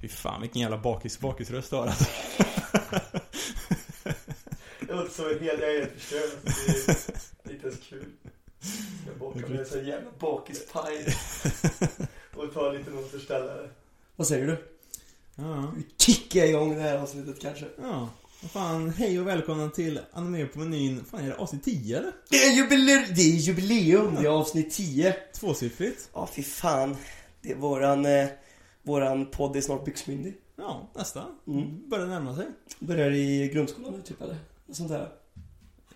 Fy fan vilken jävla bakis, bakisröst du har alltså. Det låter som en hel, jag är helt förstörd. Det är inte ens kul. Jag bakar med en sån jävla bakispaj. Och tar en liten återställare. Vad säger du? Ja, Vi kickar igång det här avsnittet kanske. ja. Fan, hej och välkomna till Anime på menyn. Fan är det avsnitt 10 eller? Det är jubileum! Det är jubileum! Det är avsnitt 10. Tvåsiffrigt? Ja, fy fan. Det är våran, eh, våran podd är snart byxmyndig. Ja, nästa. Mm. Börjar närma sig. Börjar i grundskolan nu typ eller? Något sånt där.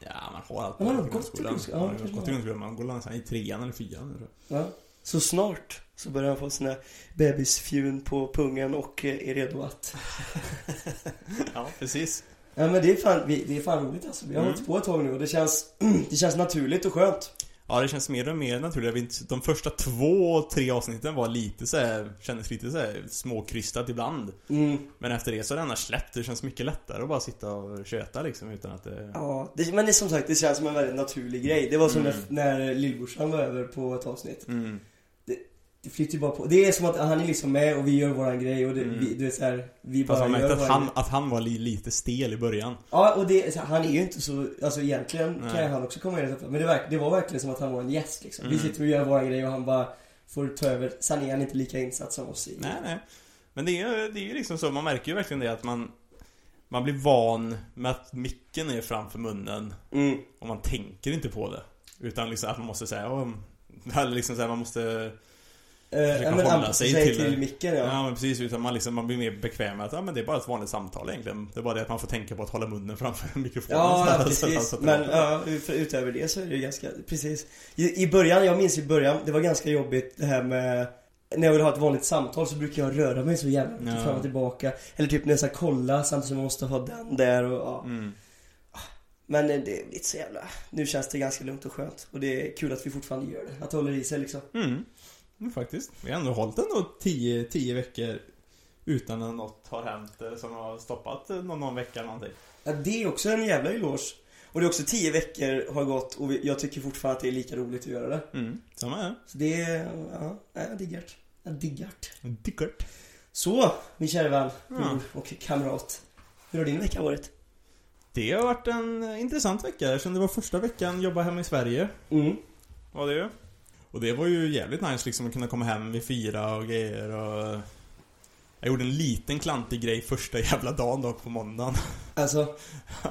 Ja, man har allt man har i gått till grundskolan. Ja, man har gått har. grundskolan. Man går nästan i trean eller fyran. Ja. Så snart så börjar han få sina bebisfjun på pungen och eh, är redo att... Ja, precis. Ja men det är fan, det är fan roligt alltså. Vi har Mm. hållit på ett tag nu och det känns, det känns naturligt och skönt. Ja, det känns mer och mer naturligt. De första två, tre avsnitten var lite så här, kändes lite så här småkrystat ibland. Mm. Men efter det så har det annars släppt. Det känns mycket lättare att bara sitta och köta liksom utan att det... Ja, det, men det är som sagt, det känns som en väldigt naturlig grej. Det var som Mm. när, när lillbrorsan var över på ett avsnitt. Mm. Det flyter ju bara på. Det är som att han är liksom med och vi gör våran grej och det, Mm. vi, du vet såhär, vi Fast bara man gör märkte att han, grej. att han var li, lite stel i början. Ja, och det, så här, han är ju inte så, alltså egentligen Nej. kan han också komma in Men det, verk, det var verkligen som att han var en gäst liksom. Vi Mm. sitter och gör våran grej och han bara får ta över. Sen är han inte lika insatt som oss i. Nej, nej. Men det är det är ju liksom så, man märker ju verkligen det att man Man blir van med att micken är framför munnen Mm. och man tänker inte på det. Utan liksom att man måste säga, oh, eller liksom så här, man måste Försöka ja, men hålla sig till till, micken ja. Ja men precis, utan man, liksom, man blir mer bekväm med att ja, men det är bara ett vanligt samtal egentligen. Det är bara det att man får tänka på att hålla munnen framför mikrofonen. Ja, så här, ja, så att- precis. så att- Men ja, utöver det så är det ganska, precis. I, I början, jag minns i början, det var ganska jobbigt det här med när jag vill ha ett vanligt samtal så brukar jag röra mig så jävla mycket Ja. fram och tillbaka. Eller typ när jag ska kolla samtidigt som jag måste ha den där och ja. Mm. Men eh, det är lite så jävla, nu känns det ganska lugnt och skönt. Och det är kul att vi fortfarande gör det. Att det håller i sig liksom. Mm. Mm, faktiskt. Vi har ändå hållit ändå 10, 10 veckor utan att något har hänt som har stoppat någon, någon vecka eller någonting. Ja, det är också en jävla eloge. Och det är också tio veckor har gått och jag tycker fortfarande att det är lika roligt att göra det. Mm. Samma här. Så det är, ja, jag diggar det. Jag diggar det. Dickert. Så, min kära vän, Ja. och kamrat. Hur har din vecka varit? Det har varit en intressant vecka eftersom det var första veckan jobba hemma i Sverige. Mm. Var det ju. Och det var ju jävligt nice liksom att kunna komma hem vid fyra och grejer och... Jag gjorde en liten klantig grej första jävla dagen då på måndagen. Alltså,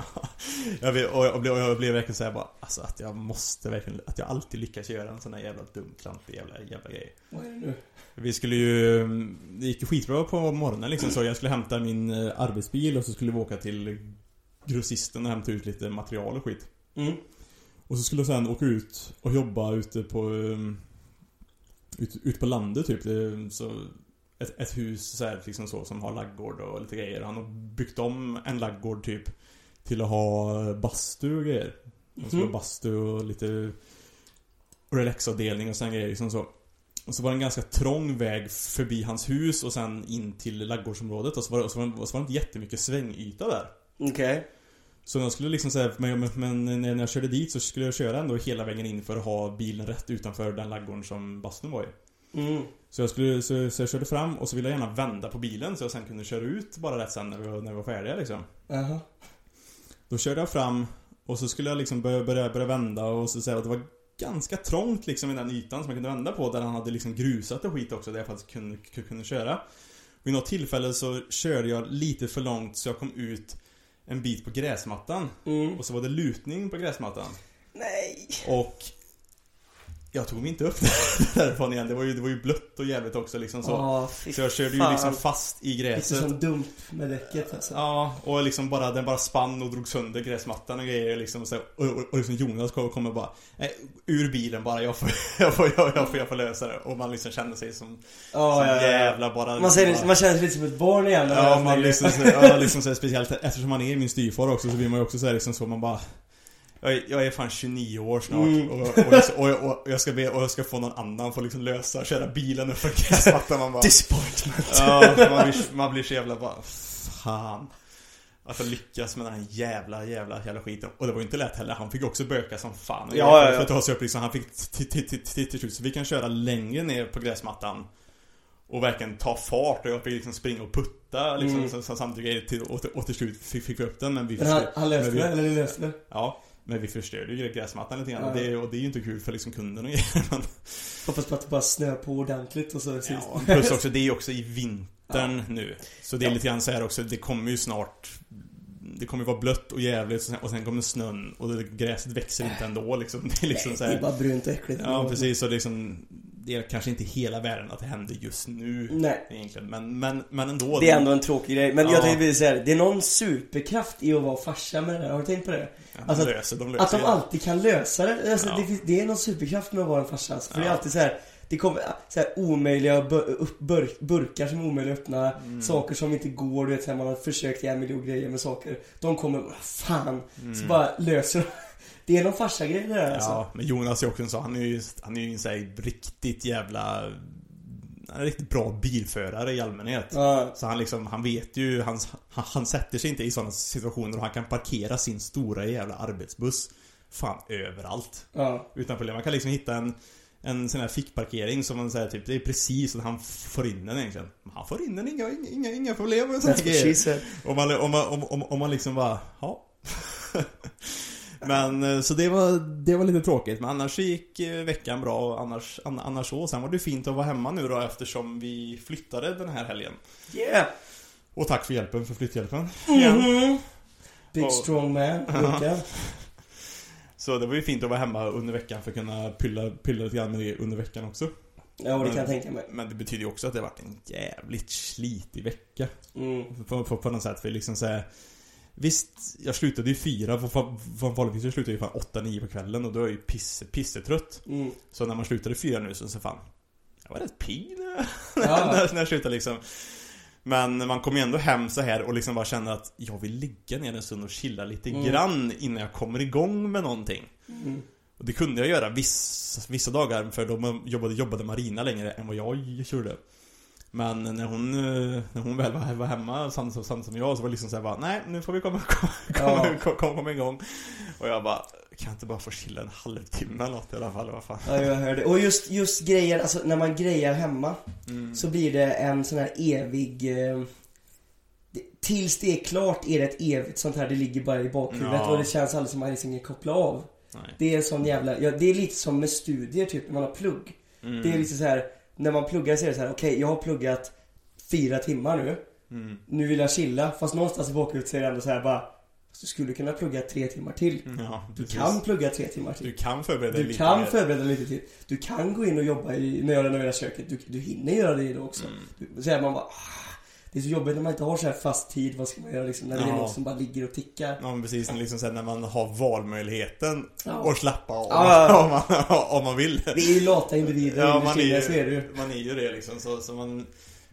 jag blev, och jag blev, och jag blev verkligen såhär bara, alltså att jag måste verkligen, att jag alltid lyckas göra en sån här jävla dum, klantig jävla, jävla grej. vad är det nu? Vi skulle ju, det gick ju skitbra på morgonen liksom så jag skulle hämta min eh, arbetsbil och så skulle vi åka till grossisten och hämta ut lite material och skit. Mm. Och så skulle jag sen åka ut och jobba ute på um, ut, ut på landet typ. Det, så ett, ett hus så här, liksom så som har laggård och lite grejer. Han har byggt om en laggård typ till att ha bastu och grejer. Och så var Mhm. bastu och lite relaxavdelning och sen grejer liksom så. Och så var det en ganska trång väg förbi hans hus och sen in till laggårdsområdet och så var det, och så var det, och så var det inte jättemycket svängyta där. Okej. Så jag skulle liksom säga, men, men, när jag körde dit så skulle jag köra ändå hela vägen in för att ha bilen rätt utanför den laggården som bastun var i. Mm. Så jag skulle, så, så jag körde fram och så ville jag gärna vända på bilen så jag sen kunde köra ut bara rätt sen när vi var, när vi var färdiga liksom. Jaha. Då körde jag fram och så skulle jag liksom börja, börja, börja vända och så säga att det var ganska trångt liksom i den ytan som jag kunde vända på där han hade liksom grusat och skit också där jag faktiskt kunde, kunde, kunde köra. Och vid något tillfälle så körde jag lite för långt så jag kom ut en bit på gräsmattan. Mm. Och så var det lutning på gräsmattan. Nej. Och jag tog mig inte upp därifrån igen. Det var ju, det var ju blött och jävligt också liksom så. Åh, så jag körde ju fan. liksom fast i Lite gräset. som dump med däcket alltså. Ja, och liksom bara, den bara spann och drog sönder gräsmattan och grejer liksom. Så, och, och, och liksom Jonas kom- kommer bara eh, ur bilen bara, jag får, jag, får, jag, jag, får, jag får lösa det. Och man liksom känner sig som, Ja, som ja, jävla bara... Man, säger, bara, man känner sig lite som ett barn igen. Ja, man liksom, så, ja, liksom så speciellt eftersom man är min styvfar också så blir man ju också så här, liksom så man bara jag är, jag är fan 29 år snart Mm. och, och, jag, ska- och, jag, och jag ska be, och jag ska få någon annan få liksom lösa, köra bilen upp för gräsmattan man bara Disappointment. Ja, man blir, man blir så jävla bara Fan Att få lyckas med den här jävla, jävla, jävla skiten Och det var ju inte lätt heller, han fick också böka som fan Ja, ja, ja. För att ta sig upp liksom, han fick till- slut Så vi kan köra längre ner på gräsmattan Och verkligen ta fart och jag fick liksom springa och putta liksom Mm. samtidigt till, och, och till slut fick, fick vi upp den men vi Men han, han löste det, eller ni löste det? Ja, men vi förstörde ju gräsmattan lite grann. Och, Ja. det, och det är ju inte kul för liksom kunden och grejer Hoppas på att det bara snöar på ordentligt och så ja, Plus också, det är ju också i vintern nu. Så det är lite grann så här också, det kommer ju snart Det kommer ju vara blött och jävligt och sen, och kommer snön och gräset växer inte ändå liksom. Det är liksom så Det är här, bara brunt och äckligt. Ja precis, och liksom Det är kanske inte hela världen att det händer just nu Nej. Egentligen, men, men, men ändå Det är ändå en tråkig grej. Men Ja. jag tänkte säga det. Det är någon superkraft i att vara farsa med det där. Har du tänkt på det? ja, alltså, löser, de löser Att de det. alltid kan lösa det. Alltså, Ja. det, det är någon superkraft med att vara en farsa. Alltså. För det är alltid så här. Det kommer så här omöjliga burk, burkar som är omöjliga att öppna. Mm. Saker som inte går. Du vet, så här, man har försökt göra en miljon grejer med saker. De kommer, "Vad fan. Mm. Så bara löser de. Det är någon farsa-grej det där alltså. Ja, men Jonas är också en sån, han är ju, han är ju en sån här riktigt jävla Han är en riktigt bra bilförare i allmänhet Ja. Så han liksom, han vet ju, han, han, han sätter sig inte i sådana situationer och han kan parkera sin stora jävla arbetsbuss Fan överallt Ja. Utan problem, man kan liksom hitta en en sån här fickparkering som man säger typ, det är precis så att han får in den egentligen. Men Han får in den, inga, inga, inga problem med she said. om man, om man, om, om, om man liksom bara, ja. Men eh, så det var, det var lite tråkigt. Men annars gick eh, veckan bra och annars, an, annars så. Sen var det fint att vara hemma nu då eftersom vi flyttade den här helgen. Yeah. Och tack för hjälpen, för flytthjälpen. Igen. Mhm. Big Och- strong man. Luka. Så det var ju fint att vara hemma under veckan för att kunna pylla, pylla lite grann med det under veckan också. Ja, det kan jag tänka mig. Men det betyder ju också att det har varit en jävligt slitig vecka. Mm. På, på, på något sätt, för liksom så här, Visst, jag slutade ju fyra, för vanligtvis jag ju fan åtta, nio på kvällen och då är jag ju pisse, pissetrött. Mm. Så när man slutade fyra nu så, så fan Jag var rätt pigg när, Ja. när jag slutade liksom Men man kommer ju ändå hem så här och liksom bara känner att Jag vill ligga ner en stund och chilla lite Mm. grann innan jag kommer igång med någonting Mm. Och det kunde jag göra vissa, vissa dagar för då jobbade, jobbade Marina längre än vad jag gjorde Men när hon, eh, när hon väl var, hemma samtidigt som, som jag så var det liksom såhär bara Nej, nu får vi komma, komma, Ja. komma, komma, komma igång Och jag bara Kan jag inte bara få chilla en halvtimme eller något i alla fall, vad fan Ja, jag hör det. Och just, just grejer, alltså när man grejar hemma mm. så blir det en sån här evig... Eh, tills det är klart är det ett evigt sånt här, det ligger bara i bakhuvudet Ja. och det känns aldrig som att man liksom kan koppla av. Nej. Det är en sån jävla, ja, det är lite som med studier typ, när man har plugg. Mm. Det är lite så här när man pluggar så är det så här: okej jag har pluggat fyra timmar nu. Mm. Nu vill jag chilla, fast någonstans i bakhuvudet så är det ändå så här bara, "Fast du skulle kunna plugga tre timmar till. Ja, Du kan plugga tre timmar till. Du kan förbereda Du lite kan mer. förbereda lite till. Du kan gå in och jobba i, när jag renoverar köket. Du, du hinner göra det idag också. Mm. Du, så här, man bara, "Ah, det är så jobbigt när man inte har så här fast tid. Vad ska man göra liksom? När det är Ja. något som bara ligger och tickar. Ja men precis, liksom sen när man har valmöjligheten Ja. och slappa av Ja. om, man, om man vill Vi är ju lata individer Ja, man är ju, så är det ju. man är ju det liksom, så, så man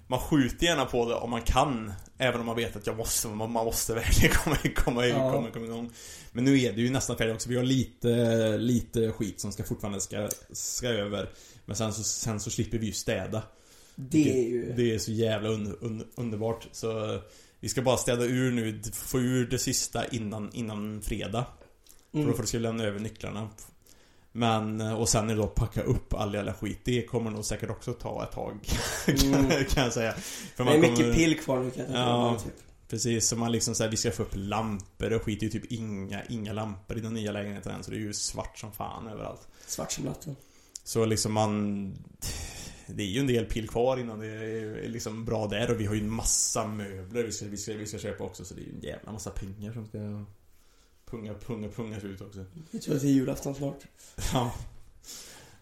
Man skjuter gärna på det om man kan Även om man vet att jag måste, man man måste verkligen komma, komma, Ja. komma, komma igång Men nu är det ju nästan färdigt också, vi har lite, lite skit som ska fortfarande ska, ska över Men sen så, sen så slipper vi ju städa Det är ju... Det är så jävla un, un, underbart så Vi ska bara städa ur nu, få ur det sista innan, innan fredag för Mm. då ska vi lämna över nycklarna Men, och sen är det då packa upp all jävla skit Det kommer nog säkert också ta ett tag Mm. kan, jag säga För Det är mycket kommer- pill kvar nu kan jag tänka Ja. Typ. Precis, så man liksom säger vi ska få upp lampor och skit Det är ju typ inga, inga lampor i den nya lägenheten än Så det är ju svart som fan överallt Svart som natten. Så liksom man Det är ju en del pill kvar innan det är liksom bra där och vi har ju en massa möbler vi ska, vi ska, vi ska köpa också Så det är ju en jävla massa pengar som ska Punga, punga, pungas ut också Jag tror att det är julafton snart. Ja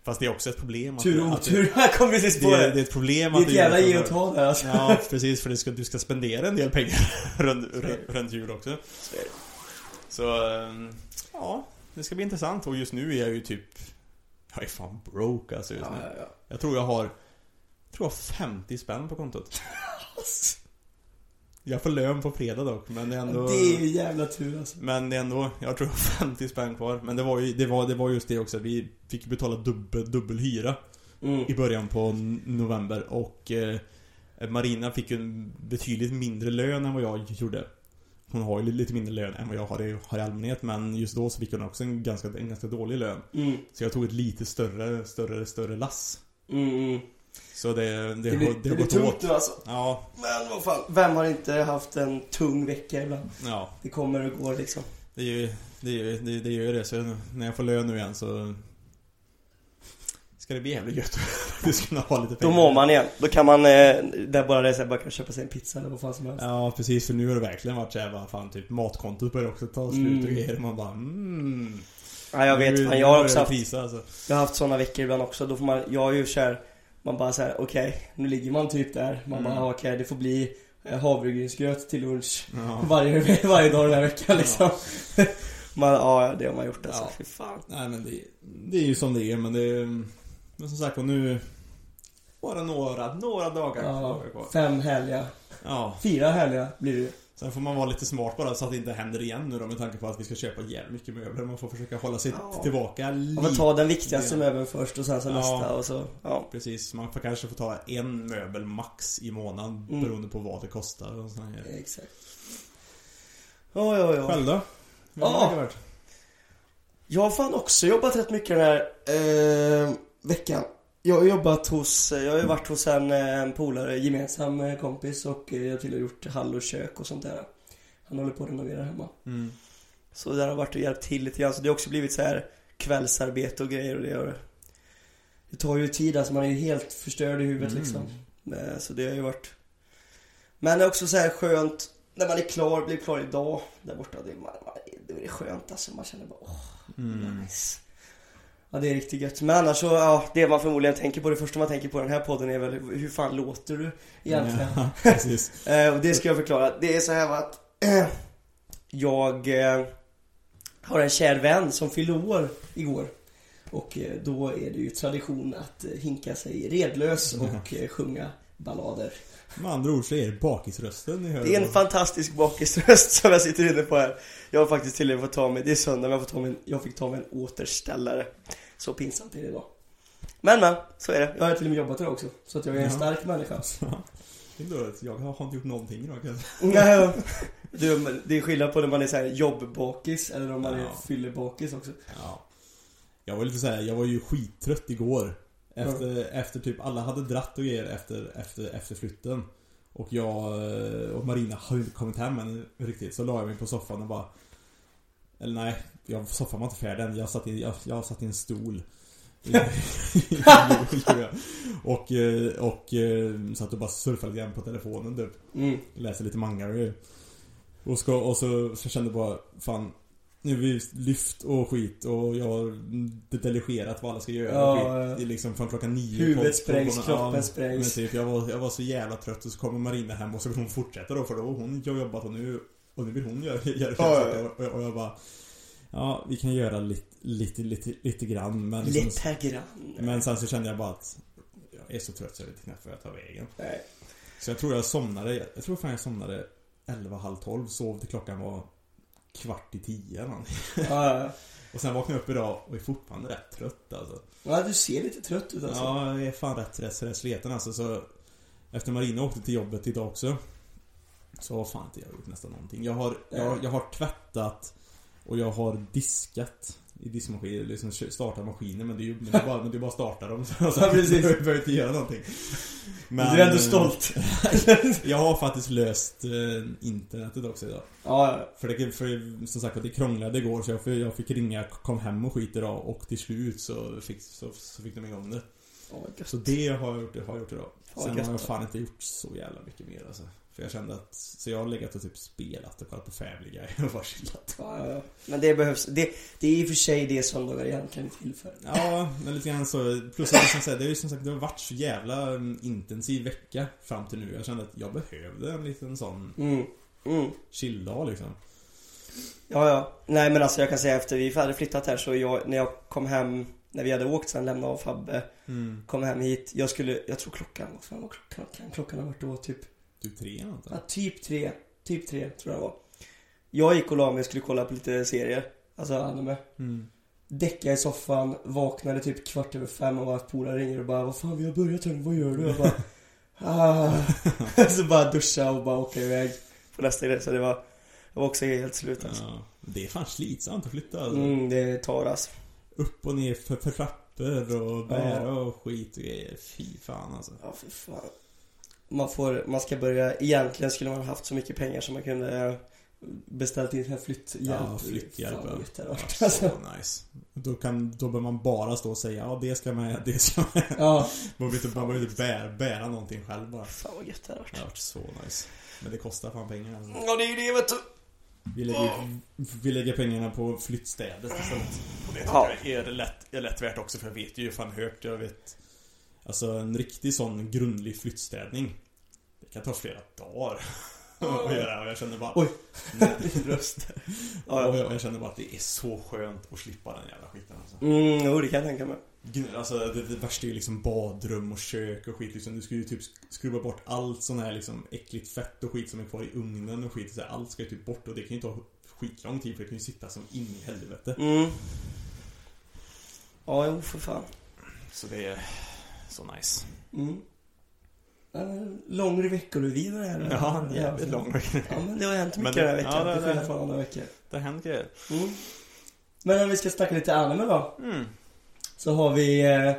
Fast det är också ett problem att Tur och att otur. Här kom precis det, på det, det. det är ett problem Det är att ett jävla ge och ta där alltså. Ja, precis för det ska, du ska spendera en del pengar runt, runt, jul också är. Så, ehm, ja Det ska bli intressant och just nu är jag ju typ Jag är fan broke alltså just Ja, nu ja, ja. Jag tror jag har Jag tror jag har 50 spänn på kontot Jag får lön på fredag dock men det är ändå Det är ju jävla tur alltså. Men det är ändå, jag tror jag har 50 spänn kvar Men det var ju, det var, det var just det också Vi fick betala dubbel, dubbel hyra Mm. i början på november och eh, Marina fick ju en betydligt mindre lön än vad jag gjorde. Hon har ju lite mindre lön än vad jag har i, har i allmänhet men just då så fick hon också en ganska, en ganska dålig lön. Mm. Så jag tog ett lite större, större, större lass. Mm, mm. Så det, det, Det, har, blir, det det har gått tungt åt. nu alltså. Ja, Men vad fan, vem har inte haft en tung vecka ibland? ja. Det kommer och går liksom. Det är ju det, det, det gör det. Så när jag får lön nu igen så ska det bli jävligt gött. Ska kunna ha lite Då pengar. mår man igen. Då kan man, eh, där bara det är bara kan köpa sig en pizza eller vad fan som helst. Ja precis, för nu har det verkligen varit såhär, vad fan typ matkontot börjar också ta slut Mm. och grejer. Man bara mm. Ja, jag vet. Fan, jag har också haft, krisa, alltså. jag har haft såna veckor ibland också. Då får man, jag är ju kär, man bara säger okej, nu ligger man typ där. Man Mm. bara, okej, det får bli eh, havregrynsgröt till lunch. Ja. Varje, varje dag den här veckan liksom. man, ja, det har man gjort alltså. Ja. Fy fan. Nej men det, det är ju som det är men det är, Men som sagt och nu Bara några, några dagar Ja, kvar. fem härliga, Ja, fyra härliga blir det ju. sen får man vara lite smart bara så att det inte händer igen nu då med tanke på att vi ska köpa jävligt mycket möbler. Man får försöka hålla sig Ja. tillbaka lite. får ta den viktigaste Ja. möbeln först och sen så Ja. nästa och så, ja. Precis, man får kanske få ta en möbel max i månaden Mm. beroende på vad det kostar och såna här. Exakt. Ja, ja, ja. Själv då? Hur har Ja. det varit? Jag har fan också jobbat rätt mycket den här eh, veckan. Jag har jobbat hos, jag har ju varit hos en, eh, en polare, gemensam eh, kompis och eh, jag till och gjort hall och kök och sånt där. Han håller på att renovera hemma. Mm. Så där har jag varit och hjälpt till lite grann. Så det har också blivit så här kvällsarbete och grejer och det gör Det tar ju tid alltså, man är ju helt förstörd i huvudet Mm. liksom. Eh, Så det har ju varit Men det är också så här skönt när man är klar, blir klar idag där borta. Det är, man, man, det är skönt alltså. Man känner bara åh, Mm. nice. Ja det är riktigt gött. Men annars så, ja det man förmodligen tänker på, det första man tänker på den här podden är väl hur fan låter du egentligen? Ja, precis. Eh, och det ska jag förklara. Det är så här att jag eh, har en kär vän som fyllde år igår. Och eh, då är det ju tradition att hinka sig redlös och sjunga ballader. Med andra ord så är det bakisrösten ni hör. Det är en fantastisk bakisröst som jag sitter inne på här. Jag har faktiskt till och med fått ta mig, det är söndag men jag, får ta mig, jag fick ta mig en återställare. Så pinsamt är det idag. Men men, så är det. Jag har till och med jobbat idag också. Så att jag är en Ja. stark människa. Det är dåligt. Jag har inte gjort någonting idag kan jag säga. Nej, du, det är skillnad på när man är så här jobbbakis eller om man är Ja. fyllebakis också. Ja. Jag var lite såhär, jag var ju skittrött igår. Efter, efter typ alla hade dratt och grejer efter, efter, efter flytten. Och jag eh, och Marina hade inte kommit hem än riktigt. Så la jag mig på soffan och bara Eller nej, jag, soffan var inte färdig än. Jag satt i, jag, jag satt i en stol. och, eh, och eh, satt och bara surfade lite grann på telefonen typ. Mm. Läste lite manga och ska, och så, så kände jag bara, fan Nu har vi lyft och skit och jag har delegerat vad alla ska göra Ja, och ja. skit. Det är liksom från klockan nio Huvudet sprängs, kroppen men sprängs. typ, jag, var, jag var så jävla trött och så kommer Marina hem och så vill hon fortsätta då för då har hon jobbat och nu Och nu vill hon göra, göra Ja, ja, och, jag- och jag bara Ja, vi kan göra lite, lite, lite, lite grann men liksom, Lite grann. Men sen så kände jag bara att Jag är så trött så jag vet knappt var jag tar vägen Nej. så jag tror jag somnade, jag tror fan jag somnade 11, halv 12, sov till klockan var kvart i 10 eller. Ja, ja. Och sen vaknade jag upp idag och är fortfarande rätt trött alltså. ja, du ser lite trött ut alltså. Ja, jag är fan rätt, rätt, rätt sliten alltså så Efter Marina åkte till jobbet idag också Så har fan inte jag gjort nästan någonting. Jag har, jag, jag har tvättat och jag har diskat i diskmaskinen, liksom startat maskiner men det är ju men det är bara, men det är bara starta dem. Så Ja, precis. Jag behöver inte göra någonting. Men, du är ändå stolt. Jag har faktiskt löst eh, internetet också idag. Ja. För, det, för som sagt det krånglade igår så jag, fick- jag fick ringa, kom hem och skit idag och till slut så fick, så, så fick de igång det. Gött. Så det har jag gjort, har jag gjort idag. Sen har jag fan inte gjort så jävla mycket mer alltså. För jag kände att, så jag har legat och typ spelat och kollat på Family Guy och bara chillat. Ja, ja. Men det behövs. Det, det är i och för sig det söndagar egentligen är till för. Ja, men lite grann så. Plus att här, det har ju som sagt det har varit så jävla mm, intensiv vecka fram till nu. Jag kände att jag behövde en liten sån Mm. Mm. chilldag liksom. Ja, ja. Nej men alltså jag kan säga efter vi hade flyttat här så jag, när jag kom hem, när vi hade åkt sen, lämnade av Fabbe, Mm. kom hem hit. Jag skulle, jag tror klockan, vad fan var klockan? Klockan har varit då typ, Typ tre eller något. ja, typ tre. Typ tre tror jag det var. Jag gick och la mig och skulle kolla på lite serier. Alltså anime. Mm. Däckade i soffan, vaknade typ kvart över fem och var polare ringer och bara Vad fan vi har börjat nu, vad gör du? Jag bara ah. Så bara duscha och bara åka iväg på nästa grej. Så det var, jag var också helt slut alltså. Ja, det är fan slitsamt att flytta alltså. Mm, det tar alltså. Upp och ner för, för trappor och bära och skit och grejer. Fy fan alltså. Ja, för fan. Man får, man ska börja, egentligen skulle man haft så mycket pengar som man kunde beställt in en flytthjälp. Ja, flytthjälp Fan, ja. hade varit. Så Alltså. nice. Då, kan, då behöver man bara stå och säga ja det ska med, det ska med. Ja, Man behöver inte, man behöver inte bära, bära någonting själv bara. fan vad gött det hade varit. Det har varit så nice. Men det kostar fan pengar alltså. Ja, det är ju det vet du. Vi lägger, vi lägger pengarna på flyttstädet istället. Och det tycker Ja. jag är lätt, är lätt värt också för jag vet ju fan hört, jag vet Alltså en riktig sån grundlig flyttstädning Det kan ta flera dagar att göra och jag känner bara Oj. Nej. Röst. och Ja, ja. jag, jag känner bara att det är så skönt att slippa den jävla skiten alltså. Mm, jo, det kan jag tänka mig. Alltså det, det värsta är ju liksom badrum och kök och skit liksom. Du ska ju typ skruva bort allt sån här liksom äckligt fett och skit som är kvar i ugnen och skit. Så här, allt ska ju typ bort och det kan ju ta skitlång tid för det kan ju sitta som in i helvete. Mm. Ja, jo, för fan. Så det är så nice. Mm. Lång veckorevy det här. Ja, jävligt lång vecka. Ja, men det har hänt mycket det- den här veckan. ja, det- det- från andra veckor. Det har hänt grejer. Mm. Men om vi ska snacka lite anime då. Mm. Så har vi... Eh...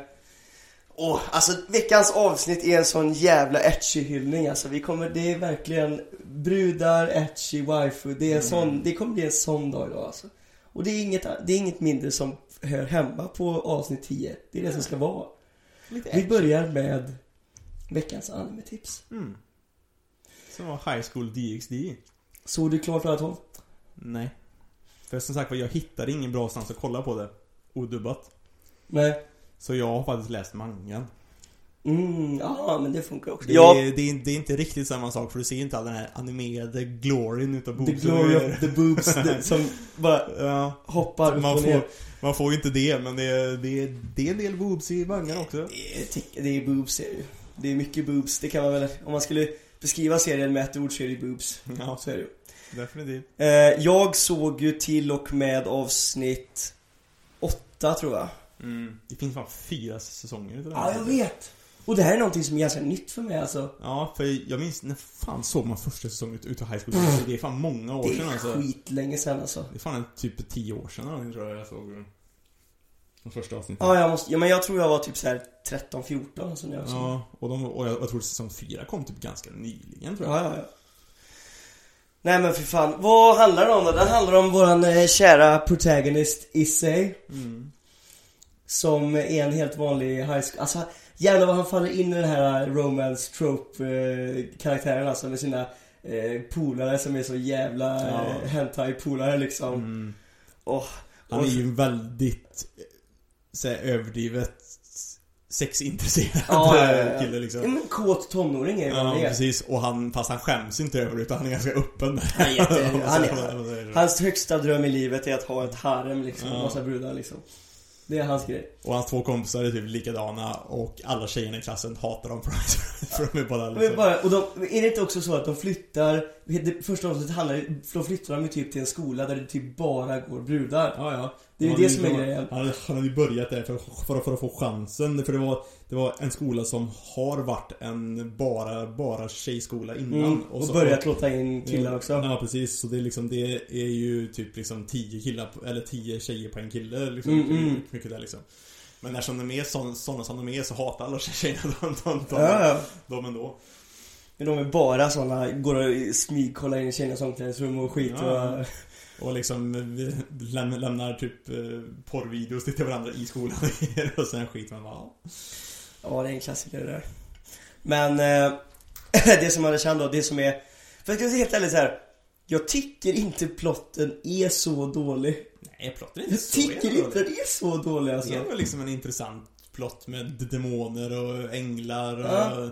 Åh, alltså veckans avsnitt är en sån jävla etchy-hyllning alltså. Vi kommer, det är verkligen brudar, etchy, waifu. Det är en sån, Mm. det kommer bli en sån dag idag alltså. Och det är inget, det är inget mindre som hör hemma på avsnitt 10. Det är det som ska vara. Lite Vi börjar med veckans anime-tips. Mm. Som var High School DxD. Såg du klart alla 12? Nej. För som sagt var, jag hittade ingen bra stans att kolla på det. Odubbat. Nej. Så jag har faktiskt läst mangan. Mm, ja men det funkar också. Det, ja, är, det, är, det är inte riktigt samma sak för du ser inte all den här animerade gloryn utav the boobs. glory of the boobs det, som bara Ja, hoppar upp man och ner. får, man får ju inte det men det är, det är, det är en del boobs i mangan också. Det är, det är boobs är det är mycket boobs. Det kan man väl, om man skulle beskriva serien med ett ord så är det boobs. Ja, Så är det ju. definitivt. Eh, jag såg ju till och med avsnitt åtta tror jag. Mm. Det finns fan fyra säsonger utav Ja, jag vet. Och det här är någonting som är ganska nytt för mig alltså. Ja, för jag minns när fan såg man första säsongen utav High School Det är fan många år Det sedan är alltså. skitlänge sedan alltså. Det är fan typ tio år sedan tror jag jag såg de första avsnitten. Ja, jag måste, ja men jag tror jag var typ så här 13-14 så när jag såg. Ja, och, de, och jag, jag tror säsong fyra kom typ ganska nyligen tror jag. Ja, ja, ja. Nej men för fan, vad handlar den om då? Den handlar om våran eh, kära protagonist Issei Mm. Som är en helt vanlig high school, alltså jävlar vad han faller in i den här romance trope eh, karaktären alltså med sina eh, polare som är så jävla Ja. hentai-polare liksom. Mm. Åh, Han är ju en väldigt så här, överdrivet sexintresserad Ja, ja, ja, kille liksom. men kåt tonåring är Ja, han är. precis. Och han, fast han skäms inte över det utan han är ganska öppen. Han jätte- han så- så- Hans högsta dröm i livet är att ha ett harem liksom, Ja. massa brudar liksom. Det är hans grej. Och hans två kompisar är typ likadana och alla tjejerna i klassen hatar dem för, för de är bara Men liksom... bara, och de, är det inte också så att de flyttar, det första avsnittet handlar då flyttar de ju typ till en skola där det typ bara går brudar. Ja, ja. Det är ju det som är grejen. Han hade, ju börjat där för, för, för att få chansen. För det var, det var en skola som har varit en bara, bara tjejskola innan. Mm, och så- börjat låta in killar också. Ja, precis. Så det är liksom, det är ju typ liksom 10 killar, eller 10 tjejer på en kille liksom. Mm, mycket, mm. mycket där liksom. Men eftersom de är sån, såna som de är så hatar alla tjejerna dem, dem, dem, Ja, dem ändå. Men de är bara såna, går och smygkollar in i tjejernas omklädningsrum och skit Ja. och... Och liksom lämnar typ eh, porrvideos till varandra i skolan och sen skit man bara ja. Ja, det är en klassiker det där. Men eh, det som man känner då, det som är... För att jag ska vara helt ärlig så här. Jag tycker inte plotten är så dålig. Nej, plotten är inte Jag så tycker jävla inte den är så dålig Det alltså. är väl liksom en intressant plott med demoner och änglar och... Ja.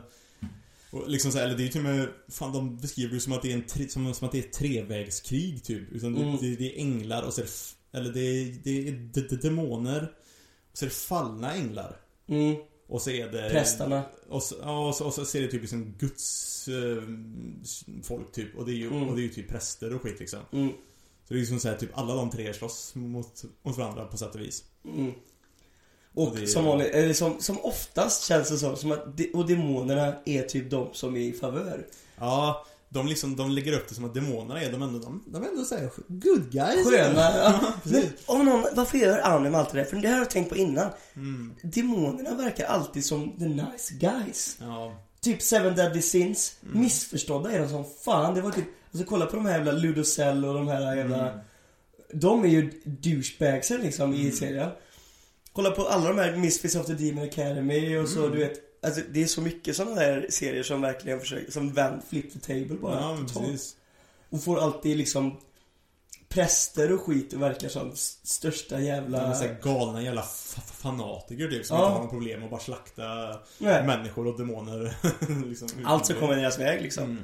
Och liksom så här, eller det är ju till och med, fan de beskriver det som att det är en tre, som, som att det är ett trevägskrig typ. Utan Mm. det, det, det är änglar och så är det, eller det är, det är demoner. Och så är det fallna änglar. Mm, Och så är det... prästarna. Och så, och så, och så ser det typ liksom Guds eh, folk typ. Och det är ju, Mm. och det är ju typ präster och skit liksom. Mm, Så det är liksom så här, typ alla de tre slåss mot, mot varandra på sätt och vis. mm. Och Och det som vanligt, eller som, som oftast känns det som, som att de, och demonerna är typ de som är i favör. Ja, de liksom, de lägger upp det som att demonerna är de ändå, de, de är ändå såhär good guys. Sköna. Ja. Men om någon, varför gör Arnim alltid det? För det här har jag tänkt på innan. Mm. Demonerna verkar alltid som the nice guys. Ja. Typ Seven Deadly Sins. Mm. Missförstådda är de som fan. Det var typ, alltså kolla på de här jävla Ludocell och de här jävla... Mm. De är ju douchebagsen liksom i Mm. serien. Kolla på alla de här Misfits of the Demon Academy och så Mm. du vet. Alltså det är så mycket sådana här serier som verkligen försöker, som vänd, flip the table bara. Ja, precis. Och får alltid liksom präster och skit och verkar som största jävla... så galna jävla fa- fanatiker typ som Ja. inte har några problem att bara slakta Nej. människor och demoner. liksom, Allt som kommer deras väg liksom. Mm.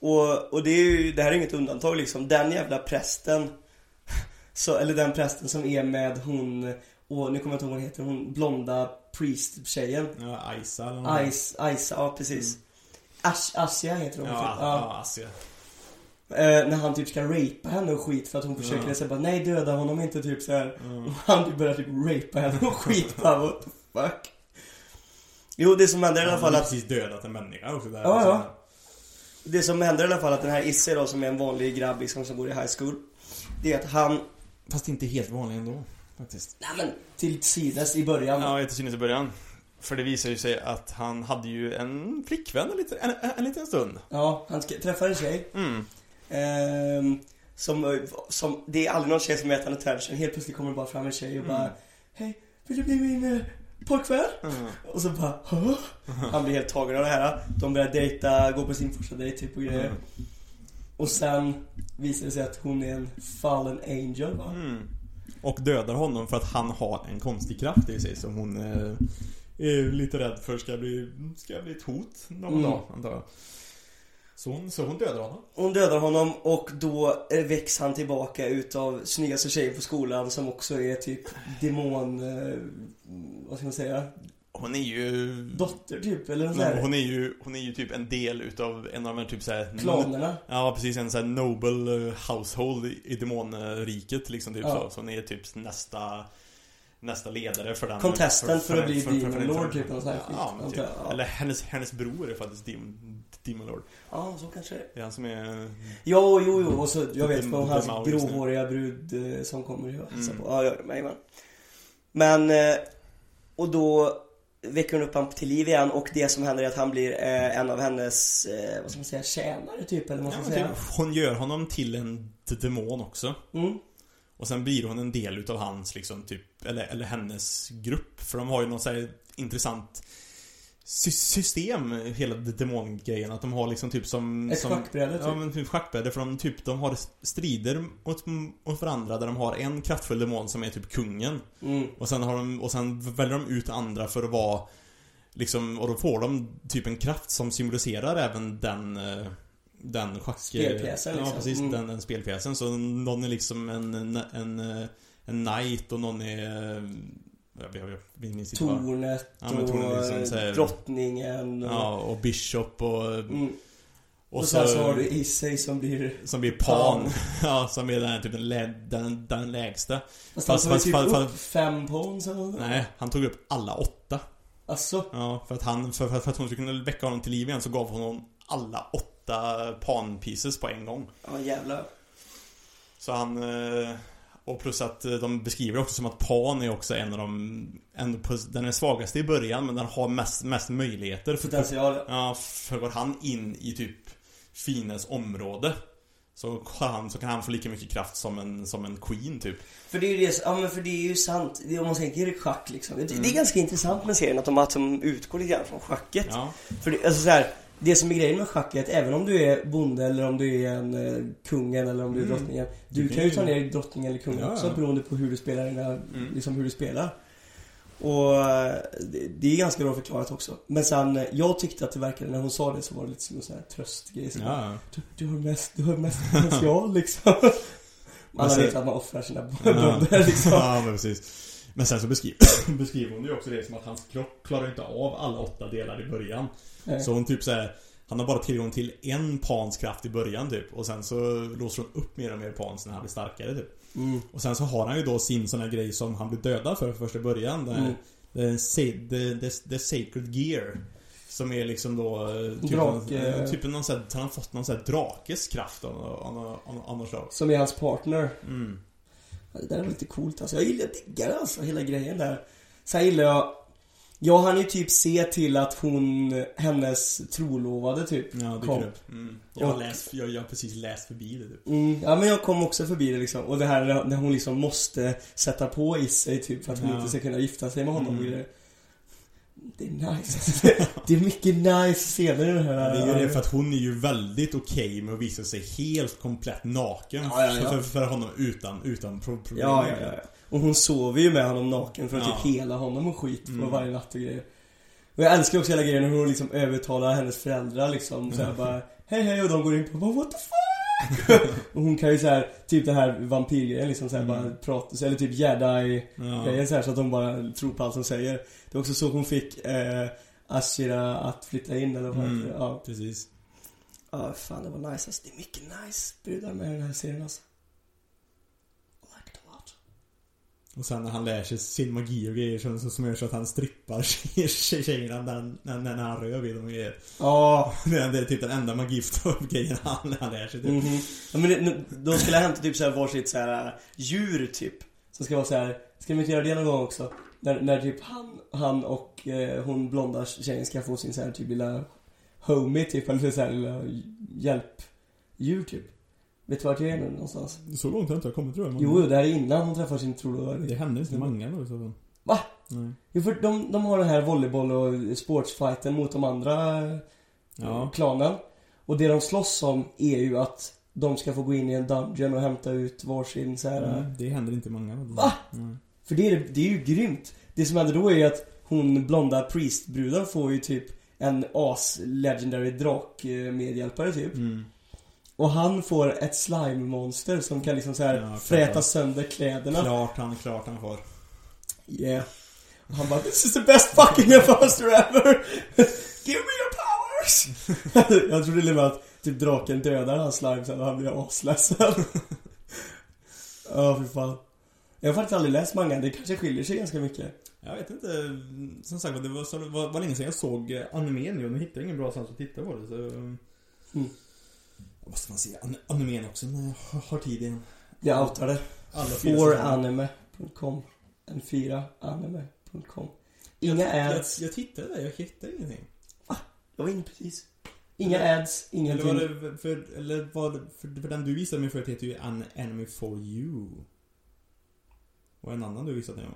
Och, och det är ju, det här är inget undantag liksom. Den jävla prästen så, Eller den prästen som är med hon Och nu kommer jag inte ihåg vad hon heter, hon blonda priest-tjejen Ja, Isa eller något. Ice, Ice, ja precis Ash, Asia heter hon Ja, typ. ja, Asia. Eh, när han typ ska rapea henne och skit för att hon försöker Ja. säga bara nej döda honom inte typ så här. Ja. Och han typ börjar typ rapea henne och skit bara what the fuck Jo det som händer i alla Han fall att precis dödat en människa också där. Ja, ja. Det som händer i alla fall att den här Isse då som är en vanlig grabb liksom, som går i high school Det är att han, Fast inte helt vanlig ändå. Faktiskt. nej men till synes i början Ja, jag till synes i början. För det visar ju sig att han hade ju en flickvän en liten, en, en liten stund. Ja, han ska, träffar en tjej Mm. ehm, som, som, det är aldrig någon tjej som vet han attention Helt plötsligt kommer det bara fram en tjej och bara Mm. Hej, vill du bli min eh, pojkvän? Mm. Och så bara Hå? Han blir helt tagen av det här De börjar dejta, gå på sin första dejt typ och grejer Mm. Och sen visar det sig att hon är en fallen angel va? Mm. Och dödar honom för att han har en konstig kraft i sig som hon eh, är lite rädd för ska bli, ska bli ett hot någon Mm. dag, antar jag. Så hon, så hon dödar honom. Hon dödar honom och då eh, väcks han tillbaka utav snyggaste tjejen på skolan som också är typ demon... Eh, vad ska man säga? Hon är ju... Dotter typ, eller nåt Nej, hon är ju, hon är ju typ en del utav en av de här typ såhär... Klanerna. Ja, precis. En sån här noble eh, household i, demonriket liksom typ Ja. så. Så hon är typ nästa... Nästa ledare för den... Contesten för att bli Demon för- Lord, typ, någon sån Ja, men typ. Ja. Eller hennes, hennes bror är faktiskt Demon, Demon Lord. Ja, så kanske det är. Han som är... Jo, jo, jo. Och så, jag vet vad hans gråhåriga brud eh, som kommer och hälsar Mm. på. Ja, ja, jajamän. Men, eh, och då väcker hon upp honom till liv igen och det som händer är att han blir eh, en av hennes, eh, vad ska man säga, tjänare typ, eller vad man ska men säga. typ, hon gör honom till en demon också. Mm. Och sen blir hon en del utav hans liksom typ, eller, eller hennes grupp. För de har ju något så här intressant system, hela demongrejen. Att de har liksom typ som... Ett som, schackbräde typ. Ja men typ schackbräde för de typ, de har strider mot, mot varandra där de har en kraftfull demon som är typ kungen. Mm. Och sen har de, och sen väljer de ut andra för att vara Liksom, och då får de typ en kraft som symboliserar även den eh, Den schack... Spelpjäsen, Ja liksom. precis, Mm. den, den spelpjäsen. Så någon är liksom en, en, en, eh, en knight och någon är eh. Tornet Ja, tornet och här- eh, drottningen och, Ja, och Bishop och... mm. Och, och, så, sen så har du Issei som blir Som blir Pan. Pan. ja, som är den, typ den, lä, den, den lägsta. Fast, Fast- han fast- typ upp fem nåt. Nej, han tog upp alla åtta. Alltså, Ja, för att han, för, för, för att hon skulle kunna väcka honom till liv igen så gav hon honom alla åtta pan pieces på en gång. ja jävlar. Så han... Och plus att eh, de beskriver det också som att Pan är också en av de... En, den är svagaste i början men den har mest, mest möjligheter. För, Potential. ja, för går han in i typ Fines område så, har han, så kan han få lika mycket kraft som en, som en Queen typ. För det är ju det, ja men för det är ju sant, det om man tänker schack liksom. Det, det Mm. är ganska intressant med serien att de, att de utgår lite grann från schacket. Ja. För det, alltså så här, det som är grejen med schack är att även om du är bonde eller om du är en eh, kungen eller om du är Mm. drottningen. Du Du kan ju ta ner drottningen eller kungen Ja, också ja. beroende på hur du spelar dina, Mm. liksom hur du spelar. Och eh, det, det är ganska bra förklarat också. Men sen, eh, jag tyckte att det verkade, när hon sa det så var det lite som en sån här tröstgrej. Så Ja. du, du, har mest, du har mest potential liksom. Alla sen- vet att man offrar sina Ja. bönder liksom. ja, men precis. Men sen så beskriver, beskriver hon ju också det som att hans kropp klarar inte av alla åtta delar i början. Nej. Så hon typ såhär Han har bara tillgång till en pans kraft i början typ Och sen så låser hon upp mer och mer pans när han blir starkare typ Mm. Och sen så har han ju då sin sån här grej som han blir dödad för första början Det, Mm. det, the, the, the sacred gear Som är liksom då... eh, Typ, Drake. någon, typ någon sån här, han har fått någon sån här drakes kraft av, något slag. Som är hans partner. Mm. Det där är lite coolt alltså. Jag gillar, jag diggar alltså hela grejen där. Sen gillar jag Jag hann ju typ se till att hon, hennes trolovade typ Ja, det kom. upp. Mm. Jag, har Och- läst, jag, jag har precis läst förbi det typ. Mm, ja men jag kom också förbi det liksom. Och det här när- hon liksom måste sätta på i sig typ för att hon Ja. inte ska kunna gifta sig med honom Mm. och grejer. Det är nice. det är mycket nice scener i den här. Det är ju det för att hon är ju väldigt okej med att visa sig helt komplett naken Ja, ja, ja. För, för honom utan, utan pro- problem. Ja, ja, ja. Och hon sover ju med honom naken för att Ja. typ hela honom och skit på Mm. varje natt och grejer. Och jag älskar också hela grejen när hon liksom övertalar hennes föräldrar liksom så här bara Hej hej och de går in på bara what the fuck? och hon kan ju så här typ det här vampyrgrejen liksom så här Mm. bara prata, eller typ jedi Ja. grejen så här så att de bara tror på allt som säger. Det är också så hon fick eh, Ashira att flytta in eller vad Mm. Ja. Precis. Ja, fan det var nice alltså. Det är mycket nice brudar med den här serien alltså. I like it a lot. Och sen när han lär sig sin magi och grejer som, som gör så att han strippar tje- tjejerna när, när, när han rör vid dem och grejer. Ja, Det är, det är typ den enda magigrejen han, han lär sig typ. Mhm. Ja, men det, de skulle hämta typ såhär varsitt såhär djur typ. Som ska vara så här. ska de inte göra det någon gång också? När, när typ han, han och eh, hon blonda tjejen ska få sin så här typ lilla homie typ, eller så här lilla hjälpdjur typ. Vet du vart jag är nu någonstans? Så långt har jag inte kommit tror jag. men- Jo, det här är innan hon träffar sin trolovade. Det hände inte i mangan då i så fall. Va? Nej. Jo, för de, de har den här volleyboll och sportsfighten mot de andra Ja. klanen. Och det de slåss om är ju att de ska få gå in i en dungeon och hämta ut varsin så här. Mm, det händer inte i mangan. Va? Nej. För det är, det är ju grymt. Det som händer då är ju att hon blonda priestbruden får ju typ en as-legendary drak-medhjälpare typ. Mm. Och han får ett slime-monster som kan liksom så här Ja, fräta sönder kläderna. Klart han, klart han får. Yeah. Och han bara 'This is the best fucking imposter ever! Give me your powers!' Jag trodde och med att typ draken dödar hans slime sen och han blir asledsen. Ja, fy fan. Jag har faktiskt aldrig läst mangan, det kanske skiljer sig ganska mycket. Jag vet inte. Som sagt det var, så, det var, var länge sedan jag såg eh, animen nu och nu hittar jag ingen bra chans att titta på det så... Mm. Vad måste man säga? An- Animen också när jag har- tid igen. Jag outar det. Alla fyra säsonger. Foranime.com N4anime.com Inga jag, ads. jag, jag tittade där, jag hittade ingenting. Jag var inne precis. Inga ads, Eller ingenting. var det för, eller var det, för, för den du visade mig förut heter ju An Enemy for You. Och en annan du visade mig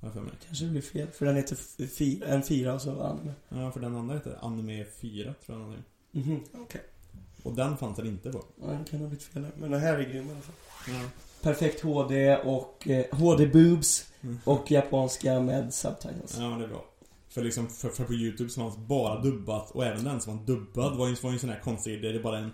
Har för mig. Kanske det blir fel, för den heter fyra, en fyra och så anime. Ja, för den andra heter Anime 4 tror jag någonting. Mhm, okej. Och den fanns det inte på. Ja, den kan ha blivit fel. Men den här är grym i alla fall. Ja. Perfekt HD och eh, HD-boobs Mm. och japanska med subtitles. Ja, men det är bra. För liksom, för, för på Youtube så fanns bara dubbat och även den som var dubbad var ju, var ju en sån här konstig, det är bara en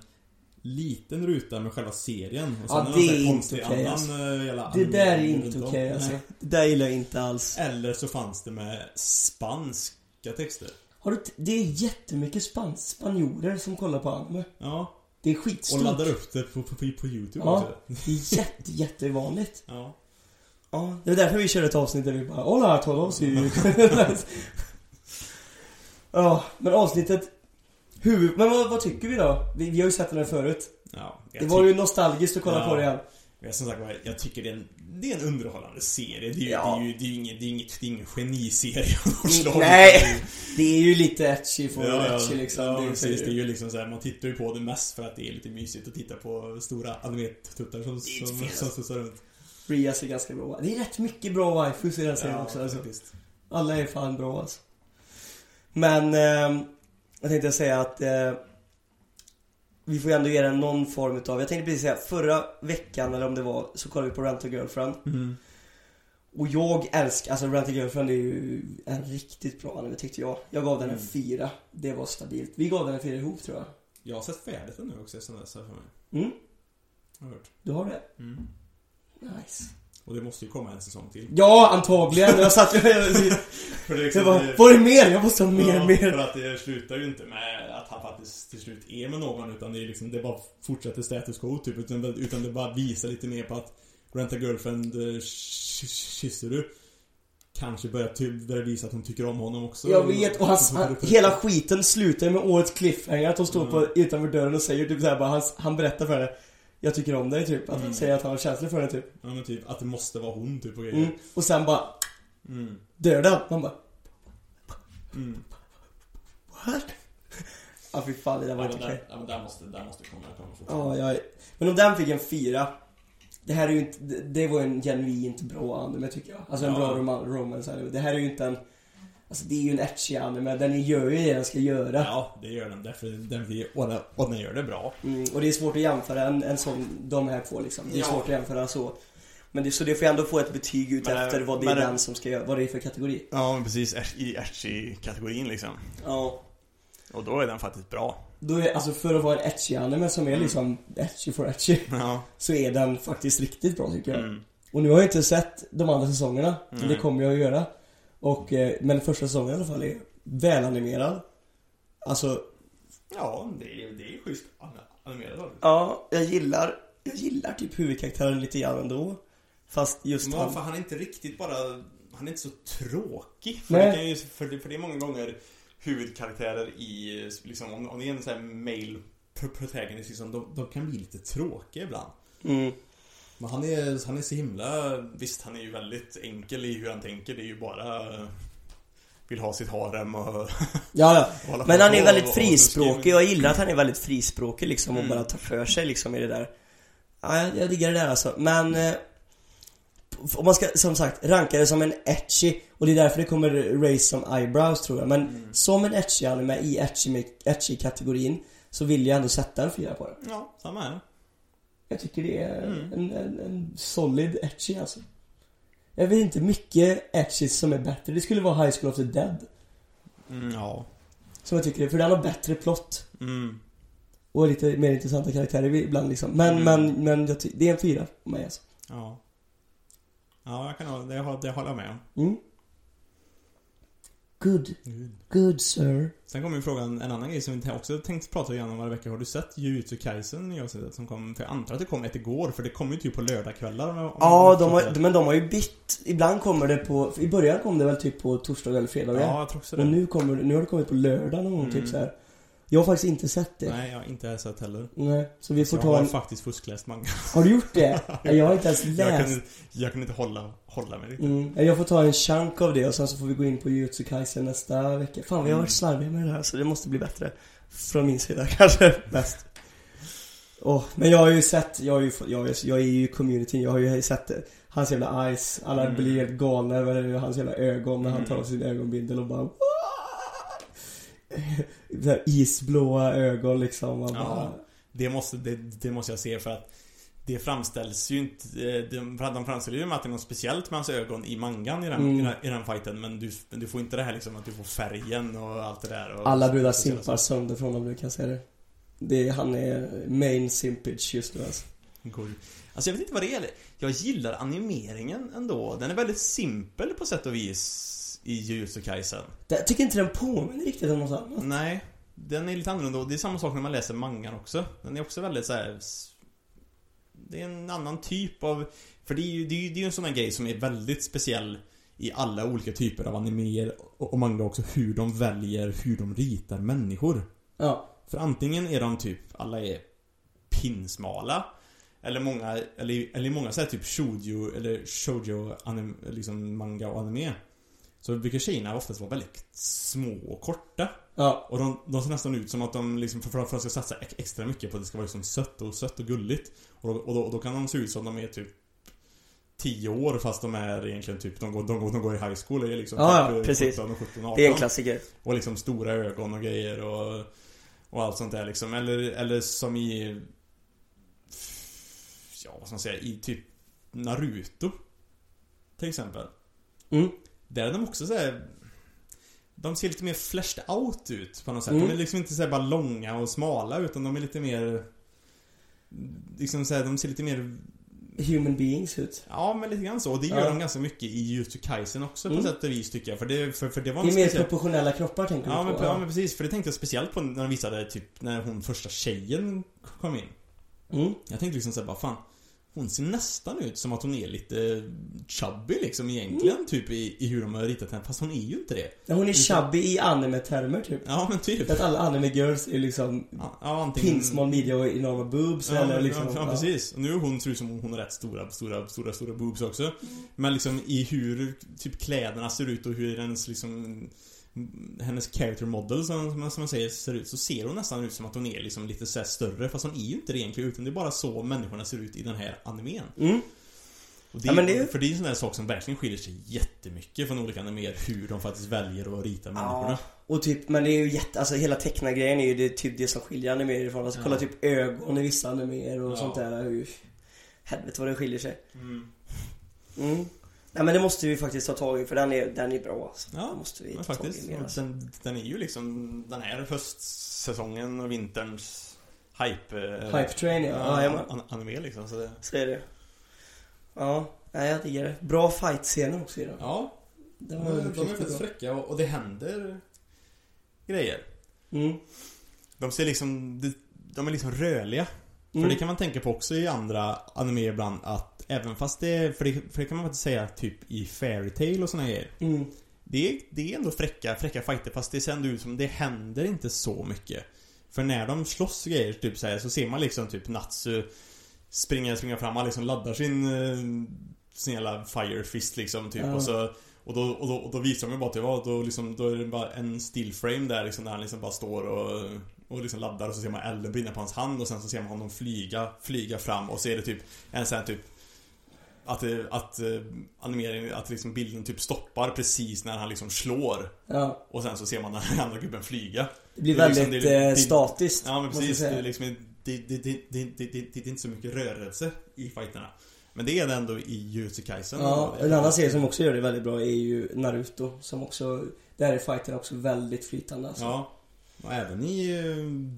liten ruta med själva serien. Och Ja, är det är inte okej, annan, alltså. eh, Det där är inte okej alltså. Nej. Det där gillar jag inte alls. Eller så fanns det med spanska texter. Har du det är jättemycket spans spanjorer som kollar på anime. Ja. Det är Och skitstort. laddar upp det på, på, på, på Youtube Ja. också. Det är jätte, jättevanligt. Ja. Ja, det är därför vi kör ett avsnitt där vi bara Hola todos. Ja, men avsnittet huvud... Men vad, vad tycker vi då? Vi, vi har ju sett den här förut. Ja. jag Det var ju nostalgiskt att kolla Ja. på det igen. Men som sagt jag tycker det är en, det är en underhållande serie. Det är ju, Ja. det är ju, det är ju ingen, det är inget, det är ingen geniserie. Nej! Det är ju lite etchy för Ja, ja, etchy liksom. ja det är precis. Det är ju liksom så här, man tittar ju på det mest för att det är lite mysigt att titta på stora animetuttar som, som, som studsar runt. Rias är ganska bra. Det är rätt mycket bra waifus i den serien också alltså. faktiskt. Alla är fan bra alltså. Men, eh, jag tänkte säga att eh, vi får ju ändå ge den någon form utav, jag tänkte precis säga, förra veckan eller om det var, så kollade vi på Rent a Girlfriend. Mm. Och jag älskar, alltså Rent a Girlfriend är ju en riktigt bra anime tyckte jag. Jag gav den en Mm. fyra. Det var stabilt. Vi gav den en fyra ihop tror jag. Jag har sett färdigt den nu också sen dess, har jag för mig. Mm, Har jag hört. du har det? Mm. Nice. Och det måste ju komma en säsong till. Ja, antagligen. Jag satt ju... För det liksom, Jag bara, är det mer? Jag måste ha mer, ja, mer. För att det slutar ju inte med att han faktiskt till slut är med någon utan det är liksom, det bara fortsätter status quo typ. Utan, utan det bara visar lite mer på att Rent a Girlfriend eh, ky- kysser du kanske börjar, ty- börjar visa att hon tycker om honom också. Jag vet, och hans, han, hela skiten slutar med årets cliffhanger, att de står på, utanför dörren och säger typ såhär bara, han, han berättar för henne Jag tycker om dig typ, att han säger att han har känslor för henne typ Ja men typ att det måste vara hon typ och grejer. mm. Och sen bara Mm. dör den, man bara Mm. What? Ja fy fan, det där var Ja, inte okej ja, men där måste, där måste komma, komma fort. Ja, jag. Men om den fick en fyra Det här är ju inte, det- var en genuint bra anime tycker jag Alltså en Ja. bra roman, romance. Det här är ju inte en Alltså det är ju en etchig anime, den gör ju det den ska göra Ja, det gör den. Därför den och, den, och den gör det bra. mm, Och det är svårt att jämföra en, en sån, de här två liksom Det är Ja. svårt att jämföra så Men det, så det får ändå få ett betyg ut Men, efter vad det är men- den som ska göra, vad det är för kategori Ja, men precis. I Archie-kategorin liksom. Ja Och då är den faktiskt bra. Då är, alltså för att vara en etchig anime som är Mm. liksom etchig for etchig Ja. Så är den faktiskt riktigt bra tycker jag Mm. Och nu har jag inte sett de andra säsongerna. Men Nej. det kommer jag att göra. Och, eh, men första säsongen i alla fall är välanimerad. Alltså, Ja, det är, det är schysst animerad ja, jag gillar, jag gillar typ huvudkaraktären lite grann ändå. Fast just Men han. för han är inte riktigt bara... Han är inte så tråkig. För, Nej. det, ju, för, det, för det är många gånger huvudkaraktärer i... Liksom, om, om det är en sån här male pro- protagonist liksom, de, de kan bli lite tråkiga ibland. Mm. Men han är, han är så himla... Visst, han är ju väldigt enkel i hur han tänker. Det är ju bara... Vill ha sitt harem och... Ja, ja. Men han är väldigt och- frispråkig. Jag gillar att han är väldigt frispråkig liksom och Mm. bara tar för sig liksom i det där. Ja, jag, jag diggar det där alltså. Men... Eh, om man ska, som sagt, ranka det som en etchy och det är därför det kommer race som eyebrows tror jag. Men Mm. som en etchy anime i etchy, etchy så vill jag ändå sätta en fyra på det. Ja, samma här. Jag tycker det är Mm. en, en, en solid etchy alltså. Jag vet inte mycket etchy som är bättre. Det skulle vara High School of the Dead. Mm, ja. Som jag tycker, för den har bättre plott. Mm. Och lite mer intressanta karaktärer ibland liksom. Men, Mm. men, men det är en fyra på mig alltså. Ja. Ja, jag kan det, det håller jag med om. Good, good sir. Sen kommer ju frågan, en annan grej som vi också tänkt prata igenom några veckor. Har du sett Jujutsu Kaisen nya avsnittet som kom? För jag antar att det kom ett igår, för det kom ju typ på om om Ja, de har, men de har ju bytt. Ibland kommer det på, i början kom det väl typ på torsdag eller fredag. Ja, jag tror också det. Men nu kommer nu har det kommit på lördag någon gång Mm. typ så här. Jag har faktiskt inte sett det. Nej, jag har inte sett heller. Nej, så vi Så får jag ta har en... faktiskt fuskläst manga. Har du gjort det? Jag har inte ens Jag läst. kunde, jag kunde inte hålla, hålla mig riktigt. Mm. Jag får ta en chunk av det och sen så får vi gå in på Jujutsu Kaisen nästa vecka. Fan, vi har varit slarviga med det här så det måste bli bättre. Från min sida kanske, bäst. Åh, men jag har ju sett, jag, har ju, jag, är, jag är ju i communityn, jag har ju sett det. Hans jävla eyes, alla Mm. blir helt galna över hans jävla ögon när han Mm. tar av sin ögonbindel och bara här isblåa ögon liksom. Man bara, Ja. Det måste, det, det måste jag se för att det framställs ju inte, de, de framställer ju med att det är något speciellt med hans ögon i mangan i den, Mm. i den, i den fighten Men du, du får inte det här liksom att du får färgen och allt det där och, Alla brudar simpar sönder från om du kan säga det. det. Han är main simpage just nu alltså. Cool. Alltså jag vet inte vad det är. Jag gillar animeringen ändå. Den är väldigt simpel på sätt och vis i Jujutsu Kaisen. Jag tycker inte den påminner riktigt om något annat. Nej, den är lite annorlunda och det är samma sak när man läser mangan också. Den är också väldigt så här. Det är en annan typ av... För det är ju, det är ju, det är en sån här grej som är väldigt speciell i alla olika typer av animéer och, och manga också. Hur de väljer hur de ritar människor. Ja. För antingen är de typ, alla är pinsmala Eller många, eller, eller många så här typ shoujo eller shoujo anim, liksom manga och anime Så brukar tjejerna oftast vara väldigt små och korta Ja. Och de, de ser nästan ut som att de liksom, för, för att ska satsa ex- extra mycket på att det ska vara liksom sött och sött och gulligt Och då, och då, kan de se ut som de är typ 10 år fast de är egentligen typ, de går, de går, de går i high school är liksom Ja, typ precis. 17 och 17 och 18 Det är en klassiker. och liksom stora ögon och grejer och, och allt sånt där liksom. Eller, eller som i... Ja, vad ska man säga? I typ Naruto. Till exempel. Mm. Där är de också så här. De ser lite mer fleshed out ut på något sätt. Mm. De är liksom inte så här bara långa och smala utan de är lite mer... Liksom så här, de ser lite mer... Human beings ut. Ja, men lite grann så. Och det gör Ja. de ganska mycket i Jujutsu Kaisen också Mm. på sätt och vis tycker jag. För det, för, för det var Det är mer speciell- proportionella kroppar tänker Ja du men, på? ja men precis, för det tänkte jag speciellt på när de visade typ när hon första tjejen kom in. Mm. Jag tänkte liksom såhär bara fan hon ser nästan ut som att hon är lite chubby liksom egentligen, Mm. typ i, i hur de har ritat henne. Fast hon är ju inte det. Ja, hon är chubby i anime-termer typ. Ja, men typ. Att alla anime girls är liksom Ja, ja antingen... pin small media och enorma boobs Ja, eller liksom... ja, ja, precis. Och nu hon ser ut som hon, har rätt stora, stora, stora, stora boobs också. Men liksom i hur typ kläderna ser ut och hur hennes liksom hennes character model som, som man säger ser ut så ser hon nästan ut som att hon är liksom lite så större fast hon är ju inte det egentligen utan det är bara så människorna ser ut i den här animen. Mm. Och det, Ja, det- För det är en sån där sak som verkligen skiljer sig jättemycket från olika animer hur de faktiskt väljer att rita människorna. Ja, och typ, men det är ju jätte, alltså hela tecknargrejen är ju det, typ det som skiljer animer ifrån. Alltså Ja. kolla typ ögon i vissa animer och Ja. sånt där. Hur, helvete vad det skiljer sig. Mm. Mm. Nej men det måste vi faktiskt ta tag i för den är, den är bra alltså. Ja, det måste vi ta tag faktiskt, i mer alltså. den, den är ju liksom den här höstsäsongen och vinterns hype... eh, Hype train ja, ja, ja, ja an, anime liksom, så det... Så är det. Ja, nej jag diggar det. Bra fight-scener också i den. Ja, Det de, var är- riktigt de är väldigt fräcka och, och det händer grejer. Mm. De ser liksom, de, de är liksom rörliga. För Mm. det kan man tänka på också i andra anime ibland att även fast det, för det, för det kan man faktiskt säga typ i Fairytale och såna grejer. Mm. Det är, det är ändå fräcka, fräcka fighter fast det ser ändå ut som det händer inte så mycket. För när de slåss och grejer typ så, här, så ser man liksom typ Natsu springa, springa fram, han liksom laddar sin eh, sin jävla fire fist liksom typ Ja. och så och då, och, då, och då visar de ju bara till vad, då liksom, då är det bara en still frame där liksom där han liksom bara står och och liksom laddar och så ser man elden brinna på hans hand och sen så ser man honom flyga, flyga fram och så är det typ en sån här typ att, det- att eh, animeringen, att liksom bilden typ stoppar precis när han liksom slår Ja, och sen så ser man den andra gubben flyga. det blir Det är liksom- väldigt det eh, det- statiskt. Ja men precis, det är liksom det, är inte så mycket rörelse i fighterna. Men det är det ändå i Jujutsu Kaisen. Ja, en annan serie som också gör det väldigt bra är ju Naruto som också Där är fighterna också väldigt flytande alltså. Ja. Och även i eh,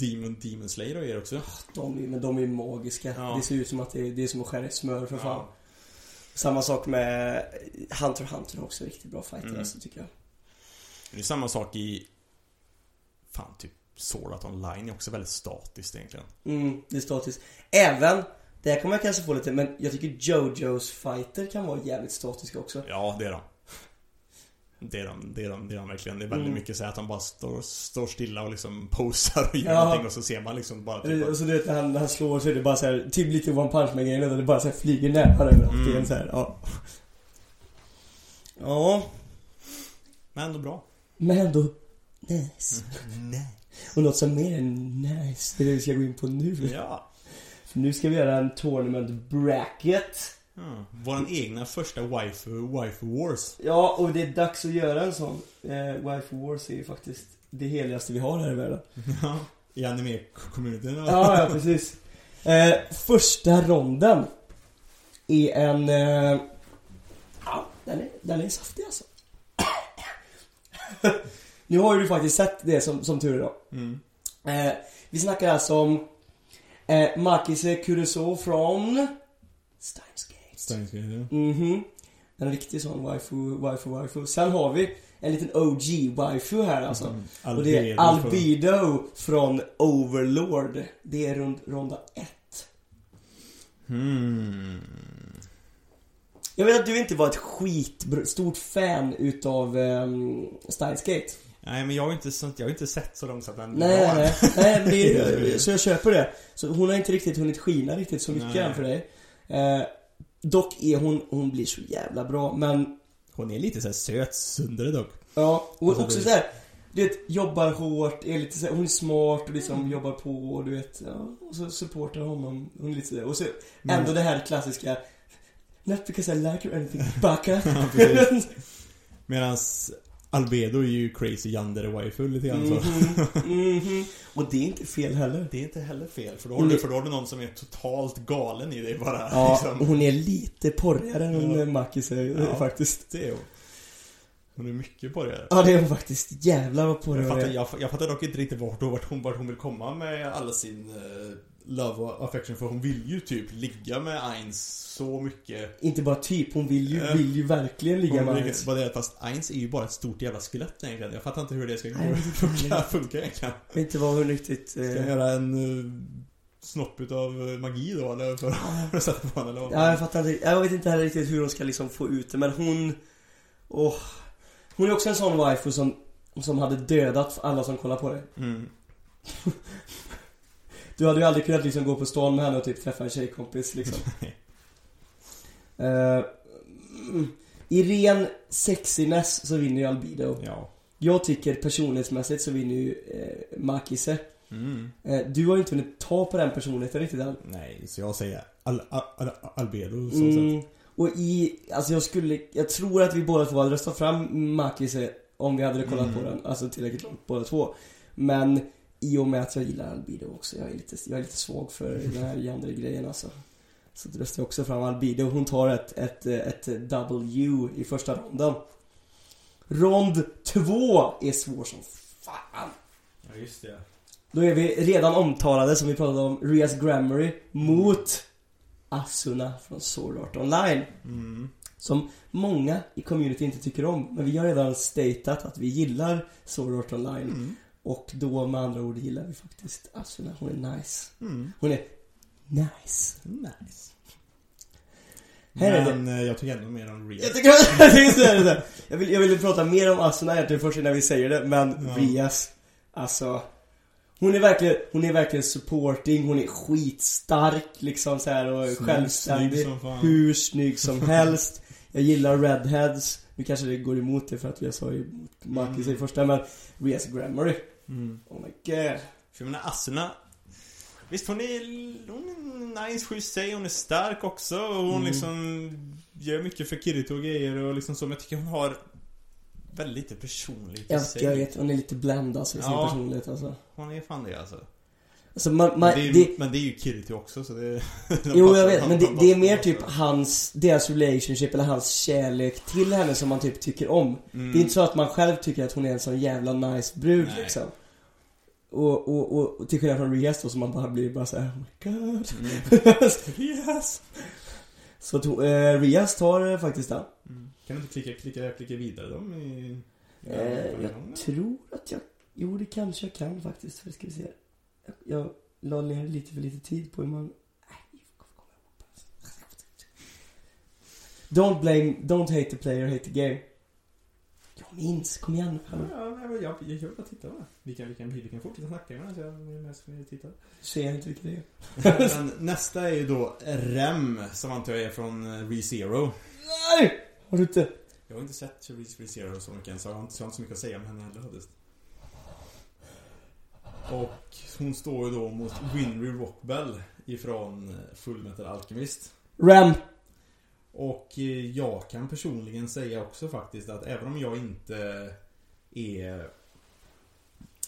Demon, Demon Slayer och er också. de, är- men de är magiska. Ja. Det ser ut som att det är, det är som att skära i smör för fan. Ja. Samma sak med Hunter Hunter också riktigt bra fighter Mm. alltså tycker jag. Det är samma sak i Fan, typ Sword Art Online är också väldigt statiskt egentligen. Mm, det är statiskt. Även, det här kommer jag kanske få lite, men jag tycker Jojos fighter kan vara jävligt statiska också. Ja, det är de. Det är de, det är de, det är de verkligen. Det är väldigt Mm. mycket så att de bara står, står stilla och liksom posar och gör Ja. någonting och så ser man liksom bara typ Och så du vet när han, när han slår så är det bara så här, typ lite One Punch Man grejen det bara så här flyger nävar överallt Mm. igen så här, ja. Ja, Men ändå bra. men ändå nice. Nej. Och något som är mer än nice, det är det vi ska gå in på nu. Ja. För nu ska vi göra en tournament bracket. Ja. Våran egna första waifu, waifu wars. Ja, och det är dags att göra en sån. Eh, Wife Wars är ju faktiskt det heligaste vi har här i världen. Ja. I anime-communityn. Ja, ja precis. Eh, första ronden är en... Eh, ja, den är, den är saftig alltså. nu har ju du faktiskt sett det som, som tur är då. Mm. Eh, vi snackar alltså om eh, Makise Kuroso från Mhm. En riktig sån waifu, waifu, waifu. Sen har vi en liten OG waifu här alltså. ja. Och det är Albedo från Overlord. Det är rund, ronda ett. Hmm. Jag vet att du inte var ett skitstort fan utav um, Steins Gate. Nej men jag har inte, sånt, jag har inte sett så långt så att den Nej, nej, nej. men det så jag köper det. Så hon har inte riktigt hunnit skina riktigt så mycket Nej. än för dig. Eh, dock är hon, hon blir så jävla bra men Hon är lite såhär söt sundare dock. Ja, och Alltså, också såhär Du vet, jobbar hårt, är lite så här, hon är smart och liksom Mm. jobbar på och du vet, ja, och så supportar honom, hon är lite sådär. Och så Men- ändå det här klassiska Not because I like you or anything, backa. Ja. Medans Albedo är ju crazy yandere waifu lite grann så. Mhm, mhm. Och det är inte fel heller. Det är inte heller fel, för då har du, är- för då har du någon som är totalt galen i dig bara. Ja, liksom. hon är lite porrigare än Ja. Makis är Ja. faktiskt. Det är hon. Hon är mycket det. Ja, det är hon faktiskt. Jävlar vad porrig Jag fattar, jag, jag fattar dock inte riktigt vart, vart, hon, vart hon vill komma med alla sin eh, love och affection för hon vill ju typ ligga med Eins så mycket. Inte bara typ, hon vill ju, Ja. vill ju verkligen ligga Hon med Eins. Vad det fast Eins är ju bara ett stort jävla skelett egentligen. Jag fattar inte hur det ska inte funka, funka egentligen. Vet inte vad hon riktigt... Ska jag Eh, göra en uh, snopp utav magi då eller? För att sätta på henne eller vad? Ja, jag fattar inte. Jag vet inte heller riktigt hur de ska liksom få ut det men hon... Åh. Hon är också en sån waifu som, som hade dödat alla som kollar på dig. Mm. Du hade ju aldrig kunnat liksom gå på stan med henne och typ träffa en tjejkompis liksom. Mm. I ren sexiness så vinner ju Albedo. Ja. Jag tycker personlighetsmässigt så vinner ju eh, Makise. Mm. Eh, du har ju inte hunnit ta på den personligheten riktigt än. Nej, så jag säger al, al, al, albedo sätt. Mm. Och i, alltså jag skulle, jag tror att vi båda två hade röstat fram Makise om vi hade kollat Mm. på den, alltså tillräckligt långt båda två. Men i och med att jag gillar Albedo också, jag är lite, jag är lite svag för den här Yandere-grejen alltså. Så då röstar jag också fram Albedo. Hon tar ett, ett, ett W i första ronden. Rond två är svår som fan. Ja, just det. Då är vi redan omtalade som vi pratade om, Rias Grammary mot Asuna från Sword Art Online. Mm. Som många i community inte tycker om. Men vi har redan statat att vi gillar Sword Art Online. Mm. Och då med andra ord gillar vi faktiskt Asuna. Hon är nice. Mm. Hon är nice. Nice. Här är Men eh, jag tycker ändå mer om Ria. Jag tycker jag det. Jag vill, jag ville prata mer om Asuna egentligen först innan vi säger det. Men Ja. Rias, alltså. Hon är verkligen, hon är verkligen supporting, hon är skitstark liksom så här och Snygg, självständig. snygg hur snygg som helst. Jag gillar redheads. Nu kanske det går emot det för att jag sa ju Marcus i Mm. första men Rias Grammary. Mm. Oh my god. För jag menar Asuna Visst hon är, hon är nice schysst sig, hon är stark också och hon Mm. liksom Gör mycket för Kirito och grejer och liksom så men jag tycker hon har Väldigt lite personlighet i Jag, sig jag vet, hon är lite bland alltså i sin Ja. personlighet alltså. Hon är fan det alltså Alltså man, man, men, det är, det, men det är ju Kirito också så det Jo jag vet, men det, det är mer typ hans, deras relationship eller hans kärlek till henne som man typ tycker om. mm. Det är inte så att man själv tycker att hon är en sån jävla nice brud Nej. liksom. Och, och, och, och till skillnad från Rias då som man bara blir bara såhär, oh my god. Mm. Yes. Så hon- eh, Rias tar eh, faktiskt den. Mm. Kan du inte klicka, klicka, klicka vidare dem i... Eh, jag tror att jag, jo det kanske jag kan faktiskt. För ska vi se. Jag, jag la ner lite för lite tid på hur man... Don't blame, don't hate the player, hate the game. Minns, kom igen. Ja, men jag, jag, jag bara titta va. Vi kan, vi kan, vi kan fortsätta snacka medan jag medan jag tittar. Ser jag inte vilket det är. Nästa är ju då Rem, som antar jag är från eh, ReZero. Nej! Har du inte? Jag har inte sett Re- ReZero så mycket än, så jag har inte, så jag har inte så mycket att säga om henne heller faktiskt. Och hon står ju då mot Winry Rockbell ifrån eh, Fullmetal Alchemist. Ram. Och eh, jag kan personligen säga också faktiskt att även om jag inte är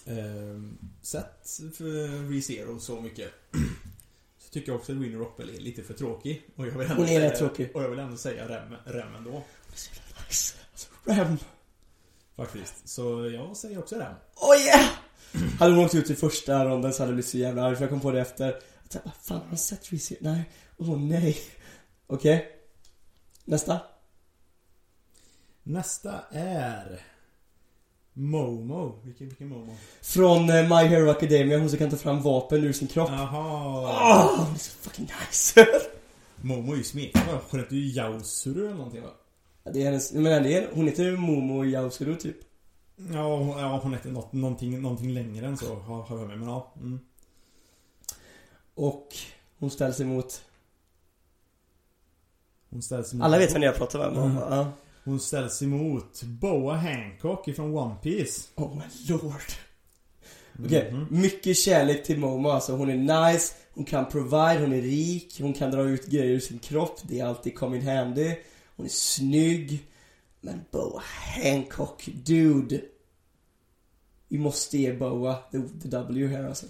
eh, sett för ReZero så mycket så tycker jag också att Winnie Rockbell är lite för tråkig. Och jag vill ändå Hon är säga, rätt tråkig. Och jag vill ändå säga Rem, Rem ändå. Ram. Faktiskt. Så jag säger också Rem. Oh yeah! Hade hon åkt ut i första ronden så hade jag blivit så jävla arg för jag kom på det efter. Jag bara, fan har han sett Reese? Nej. Åh oh, nej. Okej. Nästa. Nästa är Momo. Vilken, vilken Momo? Från eh, My Hero Academia, hon som kan ta fram vapen ur sin kropp. Jaha. Åh, hon är så fucking nice. Momo är ju smeknamn? Hon heter ju Yausuru eller någonting va? Ja, det är hennes, men det är, hon heter Momo Yaosuru typ. Ja, hon- ja hon heter något, någonting, någonting längre än så har har jag med men ja. Mm. Och hon ställs emot... Hon ställs emot Alla vet vem jag pratar om. Mm. Ja. Hon ställs emot Boa Hancock ifrån One Piece Oh my lord. Okej, Mhm. mycket kärlek till Momo alltså. Hon är nice, hon kan provide, hon är rik, hon kan dra ut grejer ur sin kropp. Det är alltid come in handy. Hon är snygg. Men Boa Hancock, dude. Vi måste ge Boa the, the W här alltså.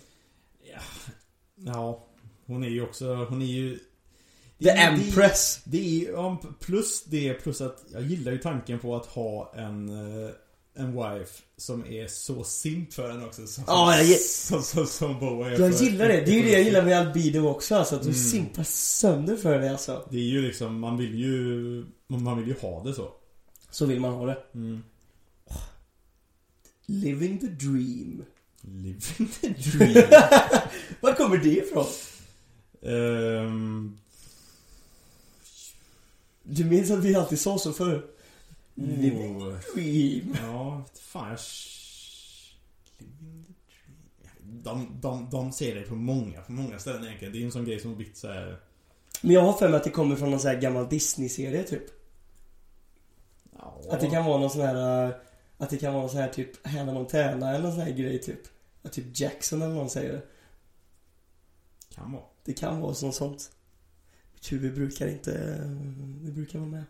Ja, hon är ju också, hon är ju The Empress. Det, det är plus det, plus att jag gillar ju tanken på att ha en eh, en wife som är så simp för en också som, Ja, jag som, som, som Boa är Jag för- gillar det. Det är ju det jag gillar med Albedo också alltså. Att du Mm. simpar sönder för det alltså. Det är ju liksom, man vill ju Man vill ju ha det så Så vill man ha det. mm. Living the dream. Living the dream Var kommer det ifrån? Ehm, Du minns att vi alltid sa så förr? Living oh, dream. ja, fan jag... Living the dream. De, de, de ser det på många, på många ställen egentligen. Det är ju en sån grej som har blivit så här. Men jag har för mig att det kommer från någon sån här gammal Disney-serie typ. Ja, Att det kan vara någon sån här... äh, Att det kan vara någon sån här typ Hannah Montana eller någon sån här grej typ. Att typ Jackson eller någon säger det. Kan vara. Det kan vara sånt sånt. Tur vi brukar inte... Vi brukar vara med.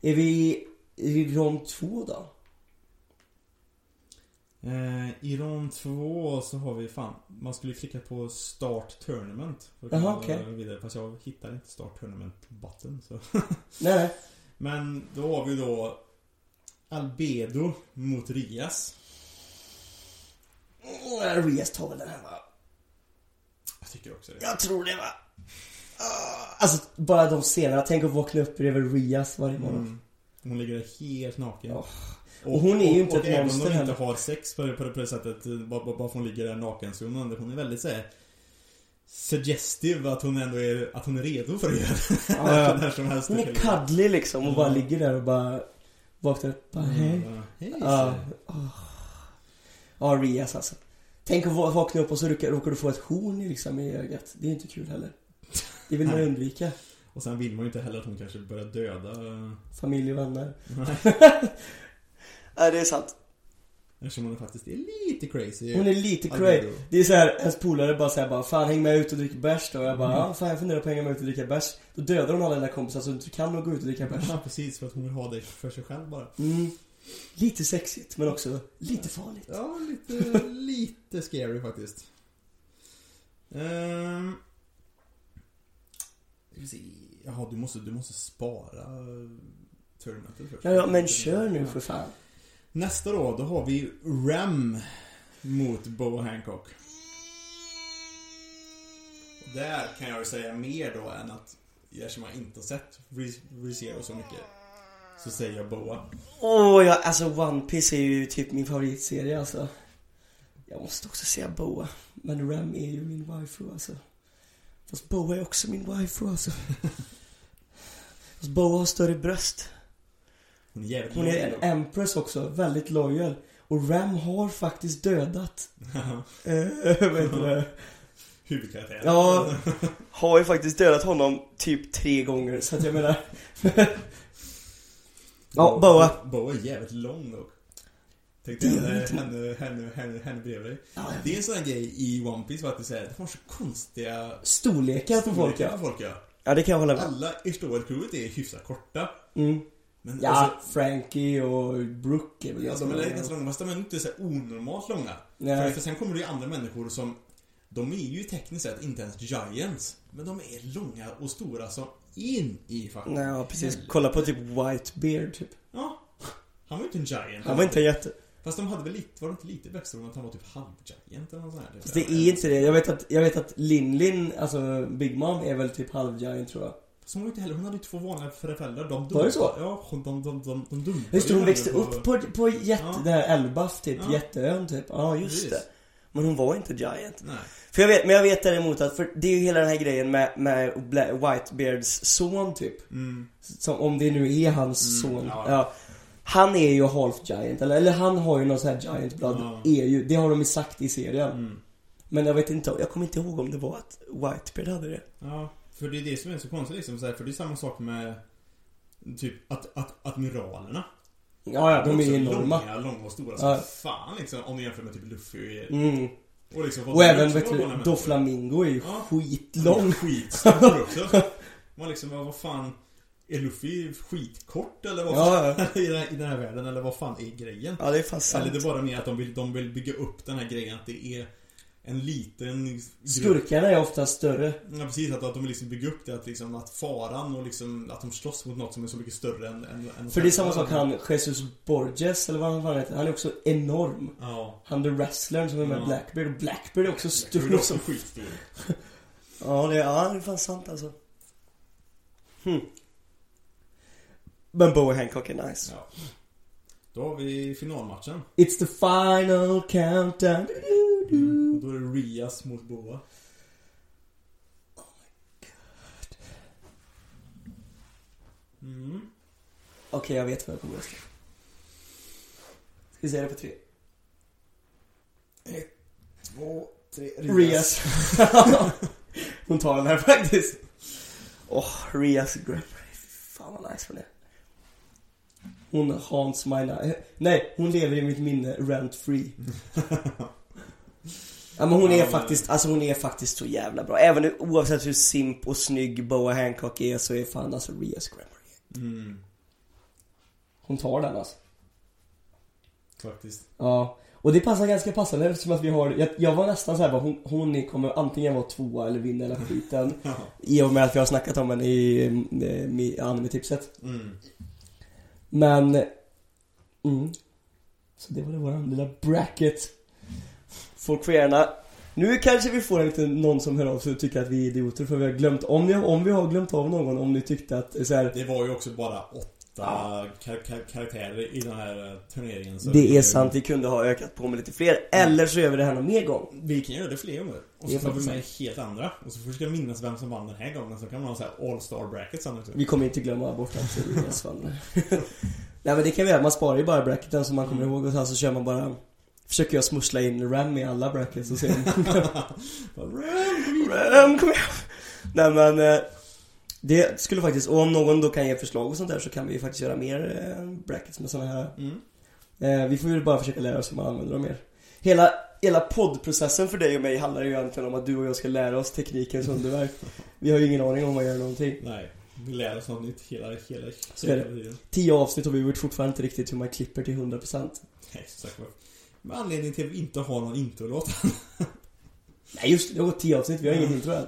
Är vi i rond två då? Eh, I rond två så har vi fan, man skulle klicka på Start Tournament. För att Jaha, okej. vidare, fast jag hittar inte Start Tournament button. Så. Nej, nej. Men då har vi då Albedo mot Rias. Mm, Rias tar väl den här va? Jag tycker också det. Jag tror det va? Alltså bara de scenerna, tänk att vakna upp bredvid Rias varje morgon. Mm. Hon ligger där helt naken. Ja. Och hon är ju inte och ett även monster om heller. inte har sex på, på, på det sättet, bara, bara bara för hon ligger där naken, så hon, hon är väldigt såhär Suggestive att hon ändå är, att hon är redo för att göra Ja, när som helst. Hon är cuddly liksom och bara Mm. ligger där och bara vaknar upp bara hej. Ja, hej. Ja, ja Rias alltså. Tänk att va- vakna upp och så råkar, råkar du få ett horn liksom, i ögat. Det är inte kul heller. Det vill man ju undvika. Och sen vill man ju inte heller att hon kanske börjar döda Familj och vänner. Nej, Nej, det är sant. Eftersom hon faktiskt är lite crazy Hon är lite crazy. Det är så här, ens polare bara säger bara Fan häng med ut och drick bärs då. Och jag bara ja, fan jag funderar på att hänga med ut och dricka bärs. Då dödar hon alla dina kompisar så du kan gå ut och dricka bärs. Ja precis, för att hon vill ha dig för sig själv bara Mm. Lite sexigt men också lite farligt. Ja, lite, lite scary faktiskt. Ehm. Jaha, du måste, du måste spara tournamentet först. Ja, ja men kör nu för fan. Nästa då, då har vi Ram mot Bo Hancock. Och där kan jag ju säga mer då än att eftersom jag inte har sett Rizero så mycket så säger jag Boa. Åh, ja, alltså One Piece är ju typ min favoritserie alltså. Jag måste också säga Boa. Men Ram är ju min waifu alltså. Fast Boa är också min waifu alltså. Fast Boa har större bröst. Hon är jävligt Hon är en empress också, väldigt lojal. Och Ram har faktiskt dödat, eh, vad heter det? Huvudkaraktären. Ja, har ju faktiskt dödat honom typ tre gånger, så att jag menar. ja, Boa. Boa är jävligt lång dock. Tänk Det dig är henne, henne, henne, henne, henne bredvid dig. Ja, Det är en sån här grej i One Piece faktiskt, så här, det får så konstiga Storlekar på folk ja. folk ja. Ja, det kan jag hålla med. Alla i crewet är hyfsat korta. Mm. Men Ja, alltså, Frankie och Brooke är väl ja, ganska de är så långa, fast de är inte så onormalt långa. För, Nej. för sen kommer det ju andra människor som de är ju tekniskt sett inte ens giants. Men de är långa och stora så in i Nej, ja, precis. Kolla på typ Whitebeard typ. Ja. Han var ju inte en giant. Han var inte en jätte... Fast de hade väl lite, var det inte lite backstory att han var typ halv-giant eller något sånt här? Fast det är inte det. Jag vet att, jag vet att Lin Lin, alltså Big Mom är väl typ halv-giant tror jag. Fast hon var inte heller, hon hade ju två vanliga föräldrar. De Var det så? Ja, hon- de, de, de, de dumpade Just det, hon växte upp på, på jätte, Ja. det här Elbaf typ, Ja. jätteön typ. Ja, just Precis. det. Men hon var inte giant. Nej. För jag vet, men jag vet däremot att, för det är ju hela den här grejen med, med Whitebeards son typ. Mm. Som, om det nu är hans Mm, son. ja. Ja. Han är ju half giant, eller, eller han har ju någon sån här giant blood. Ja. Är ju, det har de ju sagt i serien. Mm. Men jag vet inte, jag kommer inte ihåg om det var att Whitebeard hade det. Ja, för det är det som är så konstigt liksom. Så här, för det är samma sak med typ att, att, admiralerna. Ja, ja, de är också enorma. Långa, långa och stora. Ja. Så fan liksom. Om du jämför med typ Luffy. Mm. Och, liksom, Och även vet du. Doflamingo är ju Ja. skitlång. Skitstor också. Man liksom, vad fan. Är Luffy skitkort eller vad Ja, fan? I, den här, I den här världen eller vad fan är grejen? Ja, det är fan sant. Eller det är bara mer att de vill, de vill bygga upp den här grejen att det är en liten grupp. Skurkarna är ofta större. Ja precis, att, att de vill liksom bygga upp det att liksom att faran och liksom att de slåss mot något som är så mycket större än... än, än För det är samma sak han, Jesus Borges, eller vad han heter. Han är också enorm. Ja. Han the wrestlern som är med Ja. Blackbeard. Och Blackbeard är också stor. är också skitstor. Ja, det är, ja, det är fan sant alltså. Hmm. Men Bowie Hancock är nice. Ja. Då har vi finalmatchen. It's the final countdown. Du, du, mm. Då är det Rias mot Boa. Oh my god. Mm. Okej, okay, jag vet vad jag kommer att rösta. Ska vi säga det på tre? Ett, två, tre. Rias. Rias. Hon tar den här faktiskt. Åh, oh, Rias Grand Prix. Fan vad nice hon är. Hon haunts my night. Nej, hon lever i mitt minne rent free. Ja men hon är faktiskt, alltså hon är faktiskt så jävla bra. Även oavsett hur simp och snygg Boa Hancock är så är fan alltså Grand Prix. Mm, Hon tar den alltså. faktiskt. Ja. Och det passar ganska passande eftersom att vi har, jag, jag var nästan såhär hon, hon kommer antingen vara tvåa eller vinna hela skiten. I och med att vi har snackat om henne i, i, i anime-tipset. Mm. Men, mm. Så det var det våran lilla bracket. Folk får gärna, nu kanske vi får en liten, någon som hör av sig och tycker att vi är idioter för vi har glömt, om, ni, om vi har glömt av någon, om ni tyckte att så här, Det var ju också bara åtta kar- kar- karaktärer i den här eh, turneringen. Så det är sant, vi kunde ha ökat på med lite fler. Eller så gör vi det här någon mer gång. Vi kan göra det fler gånger. Och så tar vi med helt andra. Och så försöker jag minnas vem som vann den här gången. Så kan man ha så här all-star bracket sen också. Vi kommer inte glömma bort att Elias vann. Nej men det kan vi göra, man sparar ju bara bracketen som man kommer ihåg och sen så kör man bara Försöker jag smussla in Ram i alla brackets och se om Ram, kom igen! Nej men eh, Det skulle faktiskt, och om någon då kan ge förslag och sånt där så kan vi ju faktiskt göra mer eh, brackets med såna här Mm. eh, Vi får ju bara försöka lära oss hur man använder dem mer Hela, hela poddprocessen för dig och mig handlar ju egentligen om att du och jag ska lära oss teknikens underverk Vi har ju ingen aning om vad gör någonting Nej. Vi lär oss något nytt hela, hela, Så hela tiden. Tio avsnitt och vi vet fortfarande inte riktigt hur man klipper till 100% Nej, som sagt var. Med anledning till att vi inte har någon introlåt. Nej just det, det har gått tio avsnitt, vi har inget intro än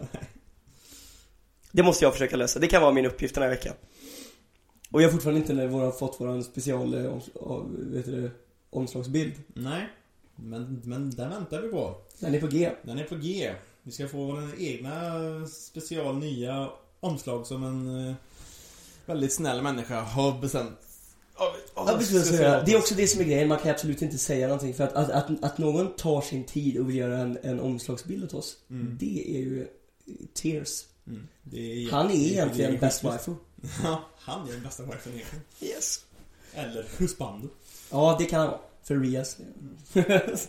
Det måste jag försöka lösa, det kan vara min uppgift den här veckan Och vi har fortfarande inte när våra, fått våran special, eh, oms, av, vet du, det, omslagsbild Nej. Men, men den väntar vi på. Den är på G Den är på G. Vi ska få vår egna special nya omslag som en eh, väldigt snäll människa har bestämt. Ja, precis, vad jag säga. Det är också det som är grejen, man kan absolut inte säga någonting för att, att, att, att någon tar sin tid och vill göra en, en omslagsbild åt oss Mm. Det är ju tears Mm. Är, Han är egentligen skitschysst. waifu Ja, han är den bästa wifen egentligen. Yes Eller husband. Ja, det kan han vara. För Rias.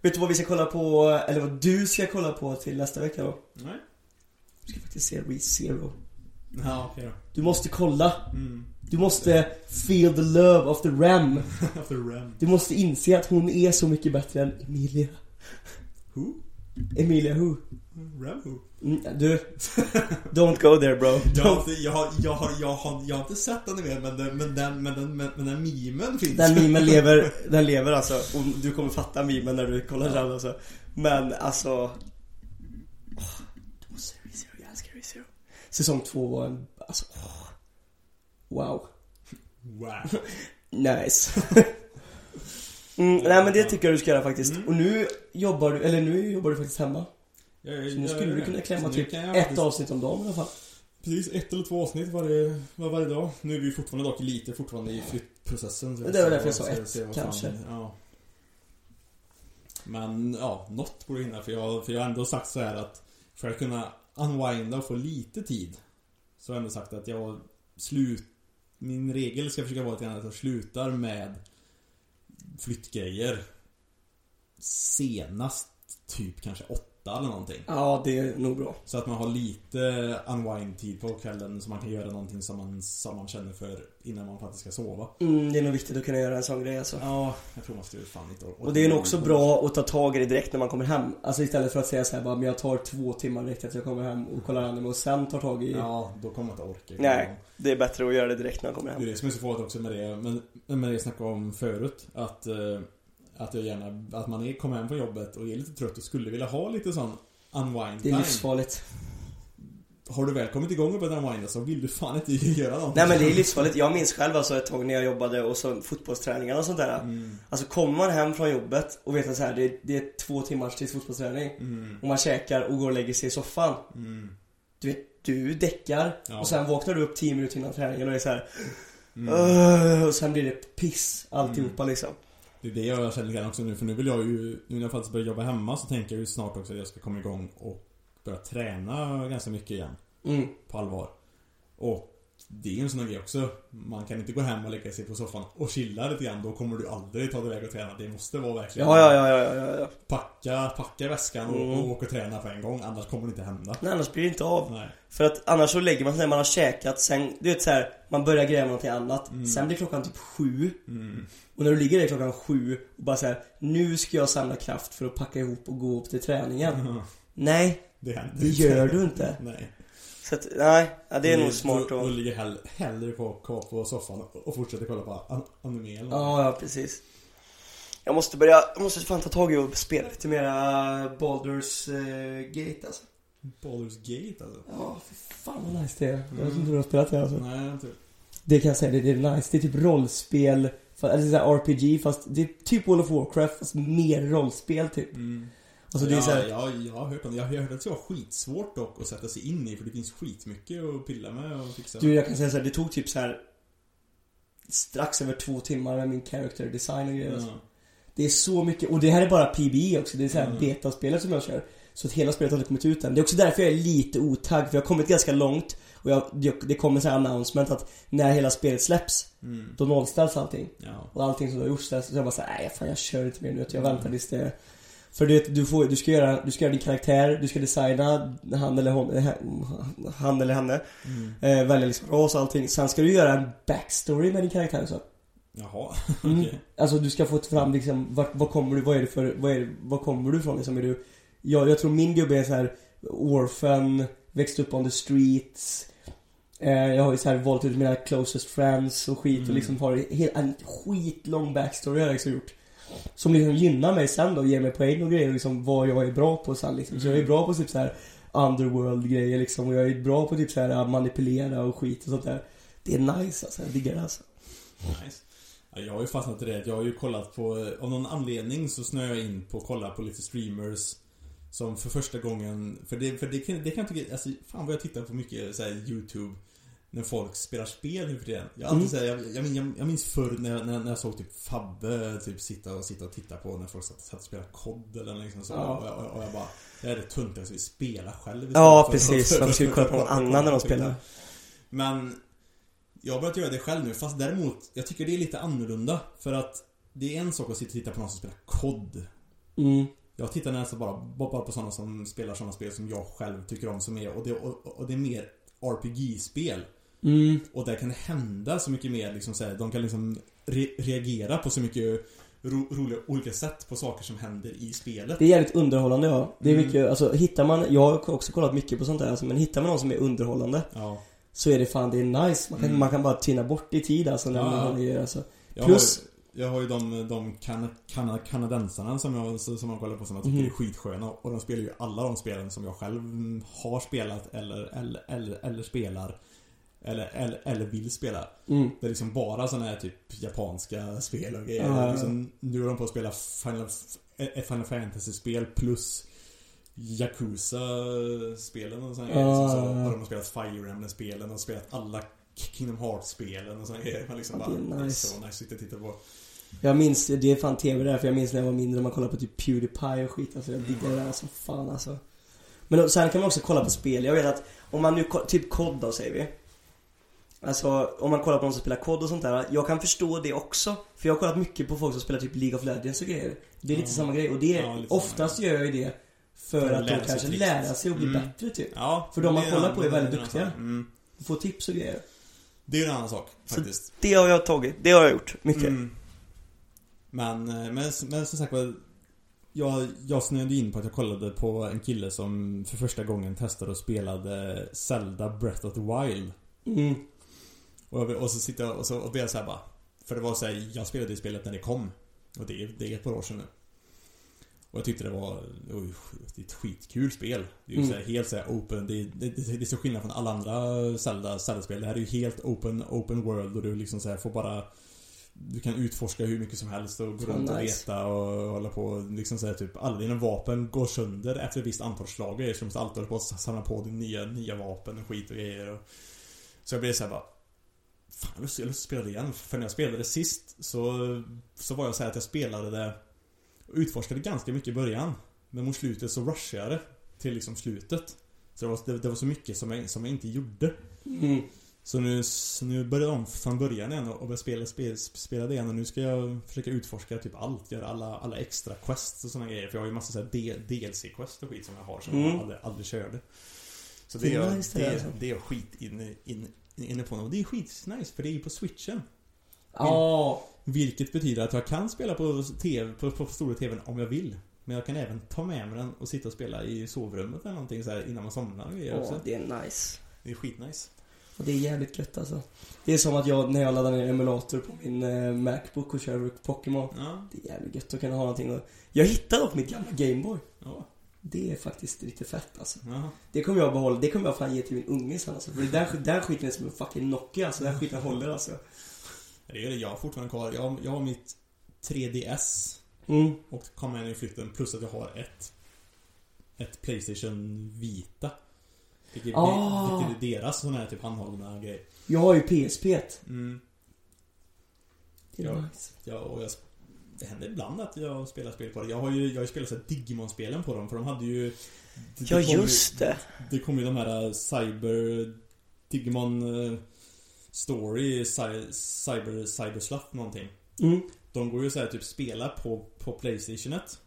Vet du vad vi ska kolla på, eller vad du ska kolla på till nästa vecka då? Nej. Du ska faktiskt se ReZero. Ja, okej då. Du måste kolla. Mm. Du måste feel the love of the Ram. After Ram. Du måste inse att hon är så mycket bättre än Emilia. Who? Emilia who? Ram who? Mm, du. Don't go there bro. Jag har, inte, jag, har, jag, har, jag, har, jag har inte sett den mer men, den, men, den, men, den, men, men den memen finns. Den memen lever, den lever alltså. Och du kommer fatta memen när du kollar den alltså. Men alltså... åh, Du måste se jag älskar ReZero. Säsong två var en, alltså åh. Wow. Wow. Nice. Mm, nej men det tycker jag du ska göra faktiskt. Mm. Och nu jobbar du, eller nu jobbar du faktiskt hemma. Jag, Så nu skulle du kunna klämma typ jag ett faktiskt- avsnitt om dagen i alla fall. Precis, ett eller två avsnitt varje, var varje dag. Nu är vi fortfarande dock lite fortfarande i flyttprocessen. så det var därför jag sa ett, vad kanske. Fan, ja. Men ja, något borde hinna för jag, för jag har ändå sagt så här att för att kunna unwinda och få lite tid så har jag ändå sagt att jag slut Min regel ska försöka vara att jag slutar med flyttgrejer. Senast typ kanske åtta eller någonting. Ja, det är nog bra. Så att man har lite unwind-tid på kvällen så man kan göra någonting som man, som man känner för innan man faktiskt ska sova. Mm, det är nog viktigt att kunna göra en sån grej alltså. Ja, jag tror man skulle fan inte orka. Och det är nog också bra att ta tag i det direkt när man kommer hem. Alltså istället för att säga så här bara, men jag tar två timmar direkt efter jag kommer hem och kollar anime och sen tar tag i... Ja, då kommer man inte orka. Nej, det är bättre att göra det direkt när man kommer Det är hem. det som är så farligt också med det, men med det jag snackade om förut. Att, eh, att jag gärna, att man är, kommer hem från jobbet och är lite trött och skulle vilja ha lite sån unwind Det är time. livsfarligt. Har du väl kommit igång och börjat unwinda så vill du fan inte göra någonting. Nej men det är livsfarligt. Jag minns själv alltså ett tag när jag jobbade och så fotbollsträningar och sånt där. Mm, Alltså kommer man hem från jobbet och vet att så här, det, det är två timmars till fotbollsträning. mm, Och man käkar och går och lägger sig i soffan. mm, Du vet, du däckar Ja. och sen vaknar du upp 10 minuter innan träningen och är så här, mm. Och sen blir det piss alltihopa liksom. Det är det jag känner grann också nu, för nu vill jag ju, nu när jag faktiskt börjar jobba hemma så tänker jag ju snart också att jag ska komma igång och börja träna ganska mycket igen. Mm. På allvar. Och det är ju en sån här grej också. Man kan inte gå hem och lägga sig på soffan och chilla lite grann. Då kommer du aldrig ta dig iväg och träna. Det måste vara verkligen Ja, ja, ja, ja, ja, ja. Packa, packa väskan och, Mm. och åka och träna på en gång. Annars kommer det inte hända. Nej, annars blir det inte av. Nej. För att annars så lägger man sig när man har käkat, sen, du vet så här, man börjar gräva någonting annat. Mm. Sen blir klockan typ sju. Mm. Och när du ligger där klockan sju och bara säger nu ska jag samla kraft för att packa ihop och gå upp till träningen. Nej, Det det gör du inte. Nej. Så att, nej, ja, det är nog smart att... ligger hell, hellre kvar, kvar på soffan och, och fortsätter kolla på an, anime eller. Ja, ja, precis. Jag måste börja, jag måste fan ta tag i och spela lite mera Baldur's eh, Gate alltså. Baldur's Gate alltså. Ja, för fan vad nice det är. Jag vet inte hur du har spelat det alltså. Nej, jag tror Det kan jag säga, det, det är nice. Det är typ rollspel, eller så RPG fast det är typ World of Warcraft fast mer rollspel typ. mm. Alltså det är ja, så här, ja, jag har hört om det. Jag har hört att det var skitsvårt dock att sätta sig in i för det finns skitmycket att pilla med och fixa. Du jag kan säga så här, det tog typ så här strax över två timmar med min character design och grejer. alltså. ja. Det är så mycket, och det här är bara PBE också, det är så här Mm. betaspelet som jag kör. Så att hela spelet har inte kommit ut än. Det är också därför jag är lite otagg, för jag har kommit ganska långt. Och jag, det- kommer så här announcement att när hela spelet släpps, Mm. då nollställs allting. Ja. Och allting som du har gjort ställs. Så jag bara såhär, nej fan jag kör inte mer nu. Jag Mm. väntar tills det För du vet, du, får, du, ska göra, du ska göra din karaktär, du ska designa han eller hon, eh, han eller henne. Mm. Eh, välja liksom ras och allting. Sen ska du göra en backstory med din karaktär så. Jaha. Mm. Okej. Alltså du ska få fram liksom, vart, vad kommer du, vad är det för, vad är det, vad kommer du ifrån liksom? Är du, jag, jag tror min gubbe är så här orphan, växt upp on the streets. Eh, jag har ju så här valt ut mina closest friends och skit och Mm. liksom har he- en skitlång backstory har jag liksom gjort. Som liksom gynnar mig sen då, ger mig poäng och grejer och liksom vad jag är bra på sen liksom. Så jag är bra på typ så här underworld grejer liksom och jag är bra på typ så här manipulera och skit och sånt där. Det är nice alltså, jag diggar det alltså. Nice. Ja, jag har ju fastnat i det. Jag har ju kollat på, av någon anledning så snöar jag in på att kolla på lite streamers Som för första gången, för det, för det kan, det kan jag tycka, alltså fan vad jag tittar på mycket så här, YouTube När folk spelar spel nu för tiden. Jag, alltid, Mm. här, jag, jag, jag, jag minns förr när, jag- när, när jag såg typ Fabbe typ sitta och sitta och titta på när folk satt, satt och spelade kod eller liksom så. Ja. Och, jag, och jag bara, det här är det töntigaste vi spelar själv Ja för- precis, vi för- kolla på någon annan när de spelar? men jag har börjat göra det själv nu, fast däremot, jag tycker det är lite annorlunda. För att det är en sak att sitta och titta på någon som spelar kod. Mm. Jag tittar nästan bara, bara på sådana som spelar sådana spel som jag själv tycker om som är, och det, och, och det är mer RPG-spel. Mm. Och där kan det hända så mycket mer liksom så här, de kan liksom re reagera på så mycket ro roliga olika sätt på saker som händer i spelet. Det är jävligt underhållande ja. Det är Mm. mycket, alltså hittar man, jag har också kollat mycket på sånt där alltså, men hittar man någon som är underhållande Ja. så är det fan, det är nice. Man kan, Mm. man kan bara tina bort i tid alltså när Ja, man det, alltså. Jag Plus- jag har ju de, de kan, kan, kanadensarna som jag, som jag kollar på som jag tycker Mhm. är skitsköna och de spelar ju alla de spelen som jag själv har spelat eller, eller, eller, eller spelar eller, eller, eller vill spela. Mm. Det är liksom bara såna här typ japanska spel och grejer. Ja. Liksom, nu är de på att spela Final, ett Final Fantasy-spel plus Yakuza-spelen och såna Ja, grejer. Så, så ja. har de spelat Fire Emblem-spelen och spelat alla Kingdom Hearts-spelen och såna grejer. Man liksom bara, är nice. så nice sitta och titta på. Jag minns, det är fan TV där för jag minns när jag var mindre och man kollade på typ Pewdiepie och skit alltså. Jag diggar det där som fan alltså. Men sen kan man också kolla på spel. Jag vet att om man nu, typ kod då säger vi. Alltså om man kollar på någon som spelar kod och sånt där. Jag kan förstå det också. För jag har kollat mycket på folk som spelar typ League of Legends och grejer. Det är lite Ja. samma grej och det är, Ja, lite samma oftast gör jag ju det för, För att de kanske lära sig och bli Mm. bättre typ. Ja, För de man kollar på är väldigt duktiga. Mm. Få tips och grejer. Det är ju en annan sak, Så- faktiskt. Det har jag tagit. Det har jag gjort. Mycket. Mm. Men, eh, men, men som sagt var jag, jag snöade in på att jag kollade på en kille som för första gången testade och spelade Zelda Breath of the Wild. Mm. Och, och så sitter jag och så och jag så här bara. För det var så här, jag spelade det spelet när det kom. Och det, är- det är ett par år sedan nu. Och jag tyckte det var oj, det är ett skitkul spel. Det är ju Mm. så här, helt så här open det, det, det, det är så skillnad från alla andra Zelda, Zelda-spel. Det här är ju helt open, open world och du liksom så här får bara Du kan utforska hur mycket som helst och gå Fan, runt och nice. leta och hålla på liksom så här, typ Alla dina vapen går sönder efter ett visst antal slag och Så du måste alltid hålla på att samla på dig nya, nya vapen och skit och grejer och, Så jag blev så här bara Fan, jag har lust jag att spela det igen. För när jag spelade det sist så, så var jag så här att jag spelade det och utforskade ganska mycket i början. Men mot slutet så rushade jag det till liksom slutet. Så det var, det, det var så mycket som jag, som jag inte gjorde. Mm. Så nu, så nu börjar de från början igen och börja spela, spela, spela det igen och nu ska jag försöka utforska typ allt, göra alla, alla extra quests och såna grejer. För jag har ju massa så här DLC-quest och skit som jag har som Mm. jag aldrig, aldrig körde. Så Det är jag, det är- alltså. det är jag skit inne, in, inne på. Och det är skitnice för det är ju på switchen. Ja. Vilket betyder att jag kan spela på TV, på, på stora TVn om jag vill. Men jag kan även ta med mig den och sitta och spela i sovrummet eller någonting så här innan man somnar och grejer Ja, det är nice. Det är skitnice. Och det är jävligt gött alltså. Det är som att jag, när jag laddar ner emulator på min eh, Macbook och kör Pokémon. Ja, Det är jävligt gött att kunna ha någonting och... Jag hittade dock mitt gamla Gameboy. ja, Det är faktiskt lite fett alltså. ja. Det kommer jag behålla, det kommer jag fan ge till min unge sen alltså. För den, den skiten är som en fucking Nokia alltså. Den skiten håller alltså. Det är det jag har fortfarande kvar. Jag, jag har mitt 3DS Mm. och kom med i flytten plus att jag har ett ett Playstation Vita. Vilket, Ah. vilket är deras sån här typ handhållna grej. Jag har ju PSP. Mm. Det är Ja. nice. Ja, och jag, det händer ibland att jag spelar spel på det. Jag har ju, jag har ju spelat så Digimon-spelen på dem för de hade ju... det- det Ja, ju- just det. Det kom ju de här äh, Cyber... Digimon äh, Story, cy, Cyber, Cyberslut någonting. Mm. De går ju så här typ spela på, på Playstationet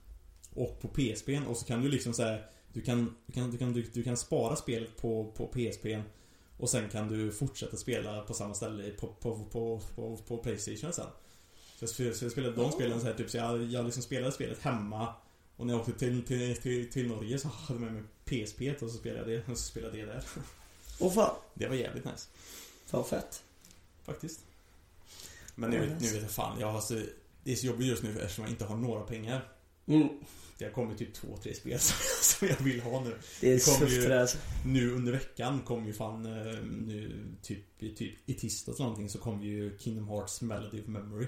och på PSPn och så kan du liksom säga du kan, du kan, du kan, du, du kan spara spelet på, på PSPn och sen kan du fortsätta spela på samma ställe på, på, på, på, på Playstation sen. Så jag spelade, så jag spelade de spelen så här typ så jag, jag liksom spelade spelet hemma och när jag åkte till, till, till, till Norge så hade jag med mig PSP och så spelade jag det och så spelade jag det där. Åh fan. Det var jävligt nice. Fan vad fett. Faktiskt. Men nu, nu vet jag fan, jag har så, det är så jobbigt just nu eftersom jag inte har några pengar. Mm. Det har kommit typ två, tre spel som, jag vill ha nu. Det är tufft det alltså. Nu under veckan kom ju fan eh, nu typ, typ i tisdags någonting så kom ju Kingdom Hearts Melody of Memory.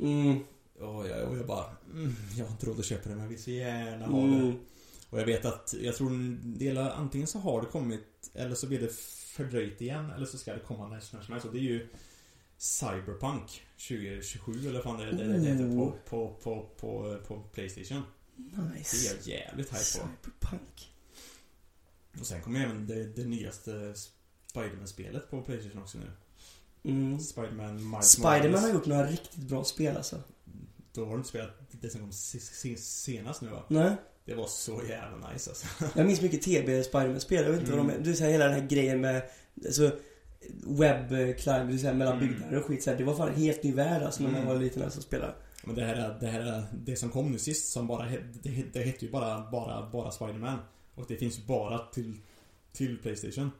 Mm. Och jag, och jag bara, mm, jag har inte råd att köpa det men jag vill så gärna ha det. Mm. Och jag vet att, jag tror en del, antingen så har det kommit eller så blir det fördröjt igen eller så ska det komma när som helst. Och det är ju Cyberpunk 2027 eller vad fan det, det, det heter på, på, på, på, på Playstation. Det är Nice. jag jävligt hype på. Cyberpunk. Och sen kommer även det, det nyaste Spiderman-spelet på Playstation också nu. Mm. Spiderman Miles Spiderman har gjort några riktigt bra spel alltså. Då har du inte spelat det som kom se- se- senast nu va? Nej. Det var så jävla nice alltså. Jag minns mycket TB Spiderman-spel. Jag vet inte Mm. vad de är. Du säger hela den här grejen med alltså, web climb, det mellan Mm. byggnader och skit så här. Det var fan en helt ny värld alltså när man Mm. var liten alltså och spelade. Men det här är, det här är, det som kom nu sist som bara, det, det hette ju bara, bara, bara Spiderman. Och det finns bara till, till Playstation.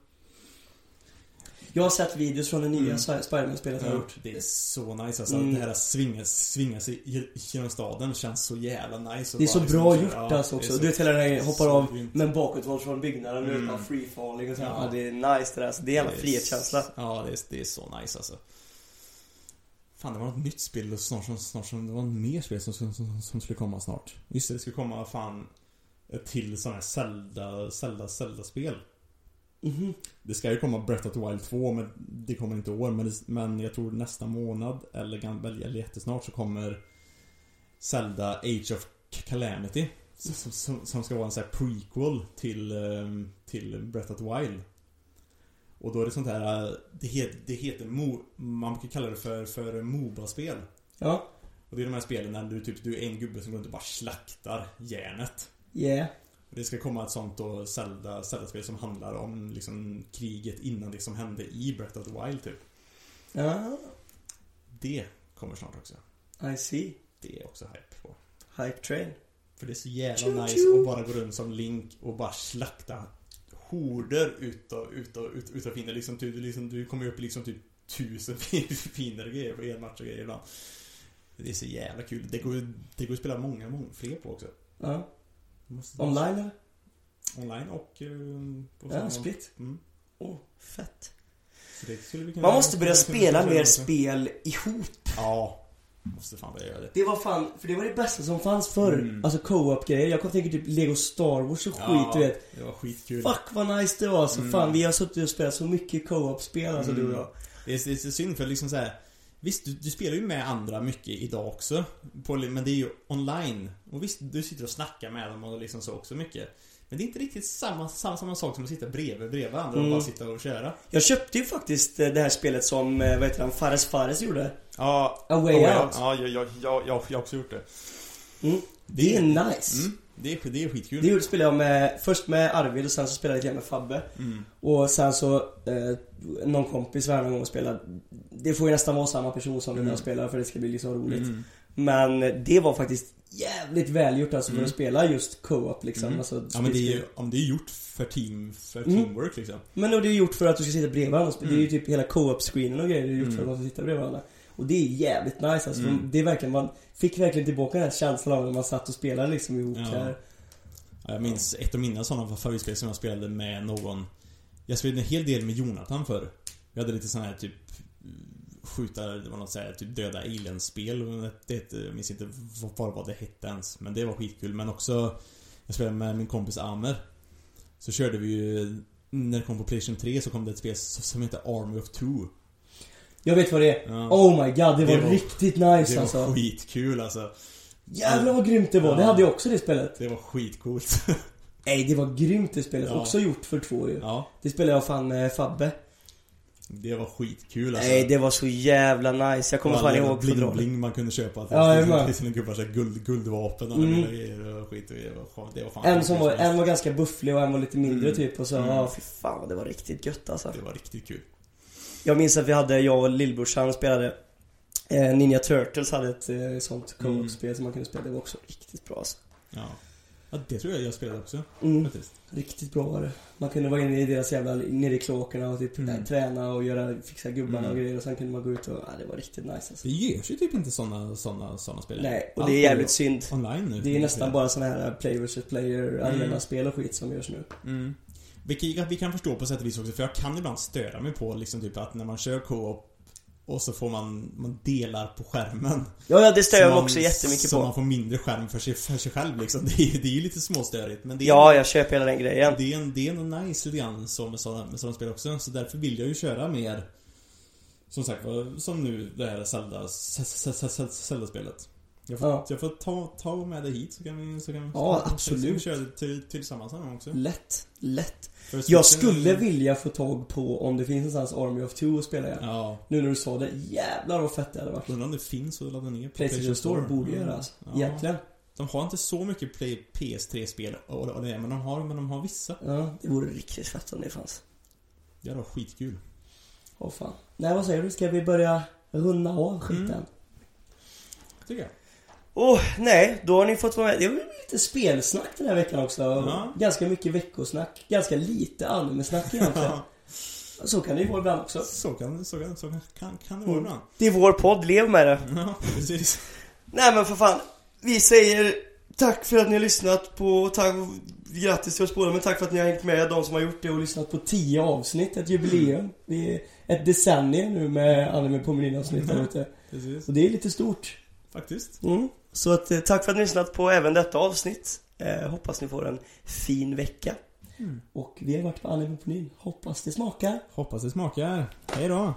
Jag har sett videos från det nya Mm. Sp- Spiderman-spelet jag har gjort. Det är så nice alltså. Mm. Det här att svinga, svinga sig genom staden känns så jävla nice. Det är bara så bra liksom- gjort ja, alltså också. så- Du vet hela den här hoppar av grymt. men bakåt från byggnaden och Mm. free falling och så. Ja. Ja. det är nice det där. Så det är jävla frihetskänsla. Ja, det är, det är så nice alltså. Fan, det var något nytt spel och snart som, snart som, det var mer spel som, som, som, som skulle komma snart. Just det, det skulle komma fan till sån här Zelda, Zelda, Zelda-spel. Mhm. Det ska ju komma Breath of the Wild 2, men det kommer inte i år. Men, det, men jag tror nästa månad, eller, eller, jättesnart, så kommer Zelda Age of Calamity. Som, som, som ska vara en sån här prequel till, ehm, till Breath of the Wild. Och då är det sånt här, eh, det, het, det heter Mo, man brukar kalla det för, för Moba-spel. Ja. Och det är de här spelen när du typ, du är en gubbe som går runt och bara slaktar järnet. Yeah. Det ska komma ett sånt då Zelda, Zelda-spel som handlar om liksom kriget innan det som hände i Breath of the Wild typ. Ja. Det kommer snart också. I see. Det är också hype på. Hype train. För det är så jävla Tju, nice tju. att bara gå runt som Link och bara slakta horder utav, utav, ut, utav fiender. Liksom, du, du, liksom, du kommer ju upp i liksom typ tusen fiender och grejer på en match och grejer ibland. Det är så jävla kul. Det går ju det går att spela många, många fler på också. Ja. Online eller? Online och... eh, på Ja, samma- split. Mm. Åh, fett. Så det skulle vi kunna- Man måste börja skulle vi kunna spela köra mer också. spel ihop. Ja. Måste fan börja göra det. Det var fan, för det var det bästa som fanns förr. Mm. Alltså co-op-grejer. Jag kommer tänka typ Lego Star Wars och skit, Ja, du vet. Det var skitkul. Fuck vad nice det var. Så Mm. fan, vi har suttit och spelat så mycket co-op-spel alltså du och jag. Det är, det är så synd för liksom så här. Visst, du, du spelar ju med andra mycket idag också. På, men det är ju online. Och visst, du sitter och snackar med dem och liksom så också mycket. Men det är inte riktigt samma, samma, samma sak som att sitta bredvid, bredvid andra Mm. och bara sitta och köra. Jag köpte ju faktiskt eh, det här spelet som, eh, vad heter han, Fares Fares gjorde. Ja, A Way Out. Ja, jag, jag, jag, jag har också gjort det. Mm. Det är nice. Mm, det, är, det är skitkul. Det spelade jag med, först med Arvid och sen så spelade jag lite med Fabbe. Mm. Och sen så, eh, någon kompis var någon gång och spelade. Det får ju nästan vara samma person som den Mm. jag spelar för det ska bli liksom roligt. Mm. Men det var faktiskt jävligt välgjort alltså för Mm. att spela just co-op liksom. Mm. Alltså, Ja men det är ju, om det är gjort för team, för Mm. teamwork liksom. Men och det är gjort för att du ska sitta bredvid varandra. Det är ju Mm. typ hela co-op-screenen och grejer är gjort Mm. för att man ska sitta bredvid varandra. Och det är jävligt nice alltså. Mm. Det är verkligen, man fick verkligen tillbaka den här känslan av när man satt och spelade liksom ihop Ja. här. Ja, Jag minns ett av mina sådana favoritspel som jag spelade med någon Jag spelade en hel del med Jonathan förr Vi hade lite sån här typ Skjuta, det var något såhär typ döda aliens-spel det, det, Jag minns inte vad, vad det hette ens Men det var skitkul men också Jag spelade med min kompis Amer Så körde vi ju När det kom på Playstation 3 så kom det ett spel som hette Army of Two Jag vet vad det är. ja. Oh my god, det, Det var, var- riktigt nice Det var alltså. skitkul alltså Jävlar vad grymt det var. Det Ja. hade jag också det spelet. Det var skitcoolt Nej, det var grymt det spelet. Ja. Också gjort för två ju. Ja Det spelade jag fan med Fabbe. Det var skitkul alltså Nej, det var så jävla nice. Jag kommer fan ihåg jävla fodralet. bling-bling man kunde köpa till Ja, jag till, med. till sina gubbar, så här guld, guldvapen och Mm. mm. grejer och skit och det var, det var fan En som var, skitkul. en var ganska bufflig och en var lite mindre Mm. typ och så, Mm. ja fy fan det var riktigt gött alltså. Det var riktigt kul. Jag minns att vi hade, jag och lillbrorsan spelade eh, Ninja Turtles hade ett eh, sånt Mm. co-op-spel som man kunde spela. Det var också riktigt bra alltså. Ja. ja, det tror jag jag spelade också Mm. faktiskt. Riktigt bra var det. Man kunde vara inne i deras jävla, nere i kloakerna och typ Mm. träna och göra, fixa gubbarna Mm. och grejer och sen kunde man gå ut och, ja det var riktigt nice alltså. Det görs ju typ inte såna, såna, såna spel Nej, och Allt det är jävligt synd. Online nu. Det är nästan bara såna här player vs player Mm. arena-spel och skit som görs nu. Mm. Vilket vi kan förstå på sätt och vis också, för jag kan ibland störa mig på liksom typ att när man kör co-op och så får man, man delar på skärmen. Ja, ja det stör Så jag också jättemycket Så på. man får mindre skärm för sig, för sig själv liksom. Det är, det är ju lite småstörigt men det är Ja, jag köper hela den grejen. Det är, en, det är nog nice lite grann som med sådana, med sådana spel också. Så därför vill jag ju köra mer Som sagt som nu det här Zelda, Zelda-spelet. Jag får, Ja. jag får ta, ta med dig hit så kan vi, så kan vi Ja, så absolut. kan vi köra det till, tillsammans någon gång också. Lätt, lätt. Jag skulle vilja få tag på, om det finns någonstans, Army of Two att spela igen. Ja, Nu när du sa det, jävlar vad fett det hade varit. undrar om det finns att ladda ner på Playstation Store borde göra alltså. Ja. Egentligen. De har inte så mycket Play, PS3-spel och, och det, men de har, men de har vissa. Ja, det vore riktigt fett om det fanns. Det hade varit skitkul. Åh fan. Nej, vad säger du? Ska vi börja runda av skiten? Mm. Tycker jag. Åh, nej, då har ni fått vara med. Det var lite spelsnack den här veckan också. Ja. Ganska mycket veckosnack. Ganska lite animesnack egentligen. Så kan det ju vara ibland också. Så kan, så kan, så kan, kan, kan det vara Mm. ibland. Det är vår podd, lev med det. Ja, precis. Nej men för fan. Vi säger tack för att ni har lyssnat på, tack, grattis till oss båda men tack för att ni har hängt med de som har gjort det och lyssnat på 10 avsnitt, ett jubileum. Det är ett decennium nu med anime på min avsnitt där ute. Precis. Och det är lite stort. Faktiskt. Mm. Så att, eh, tack för att ni lyssnat på även detta avsnitt. Eh, hoppas ni får en fin vecka. Mm. Och vi har varit på Nyn. Hoppas det smakar. Hoppas det smakar. Hej då.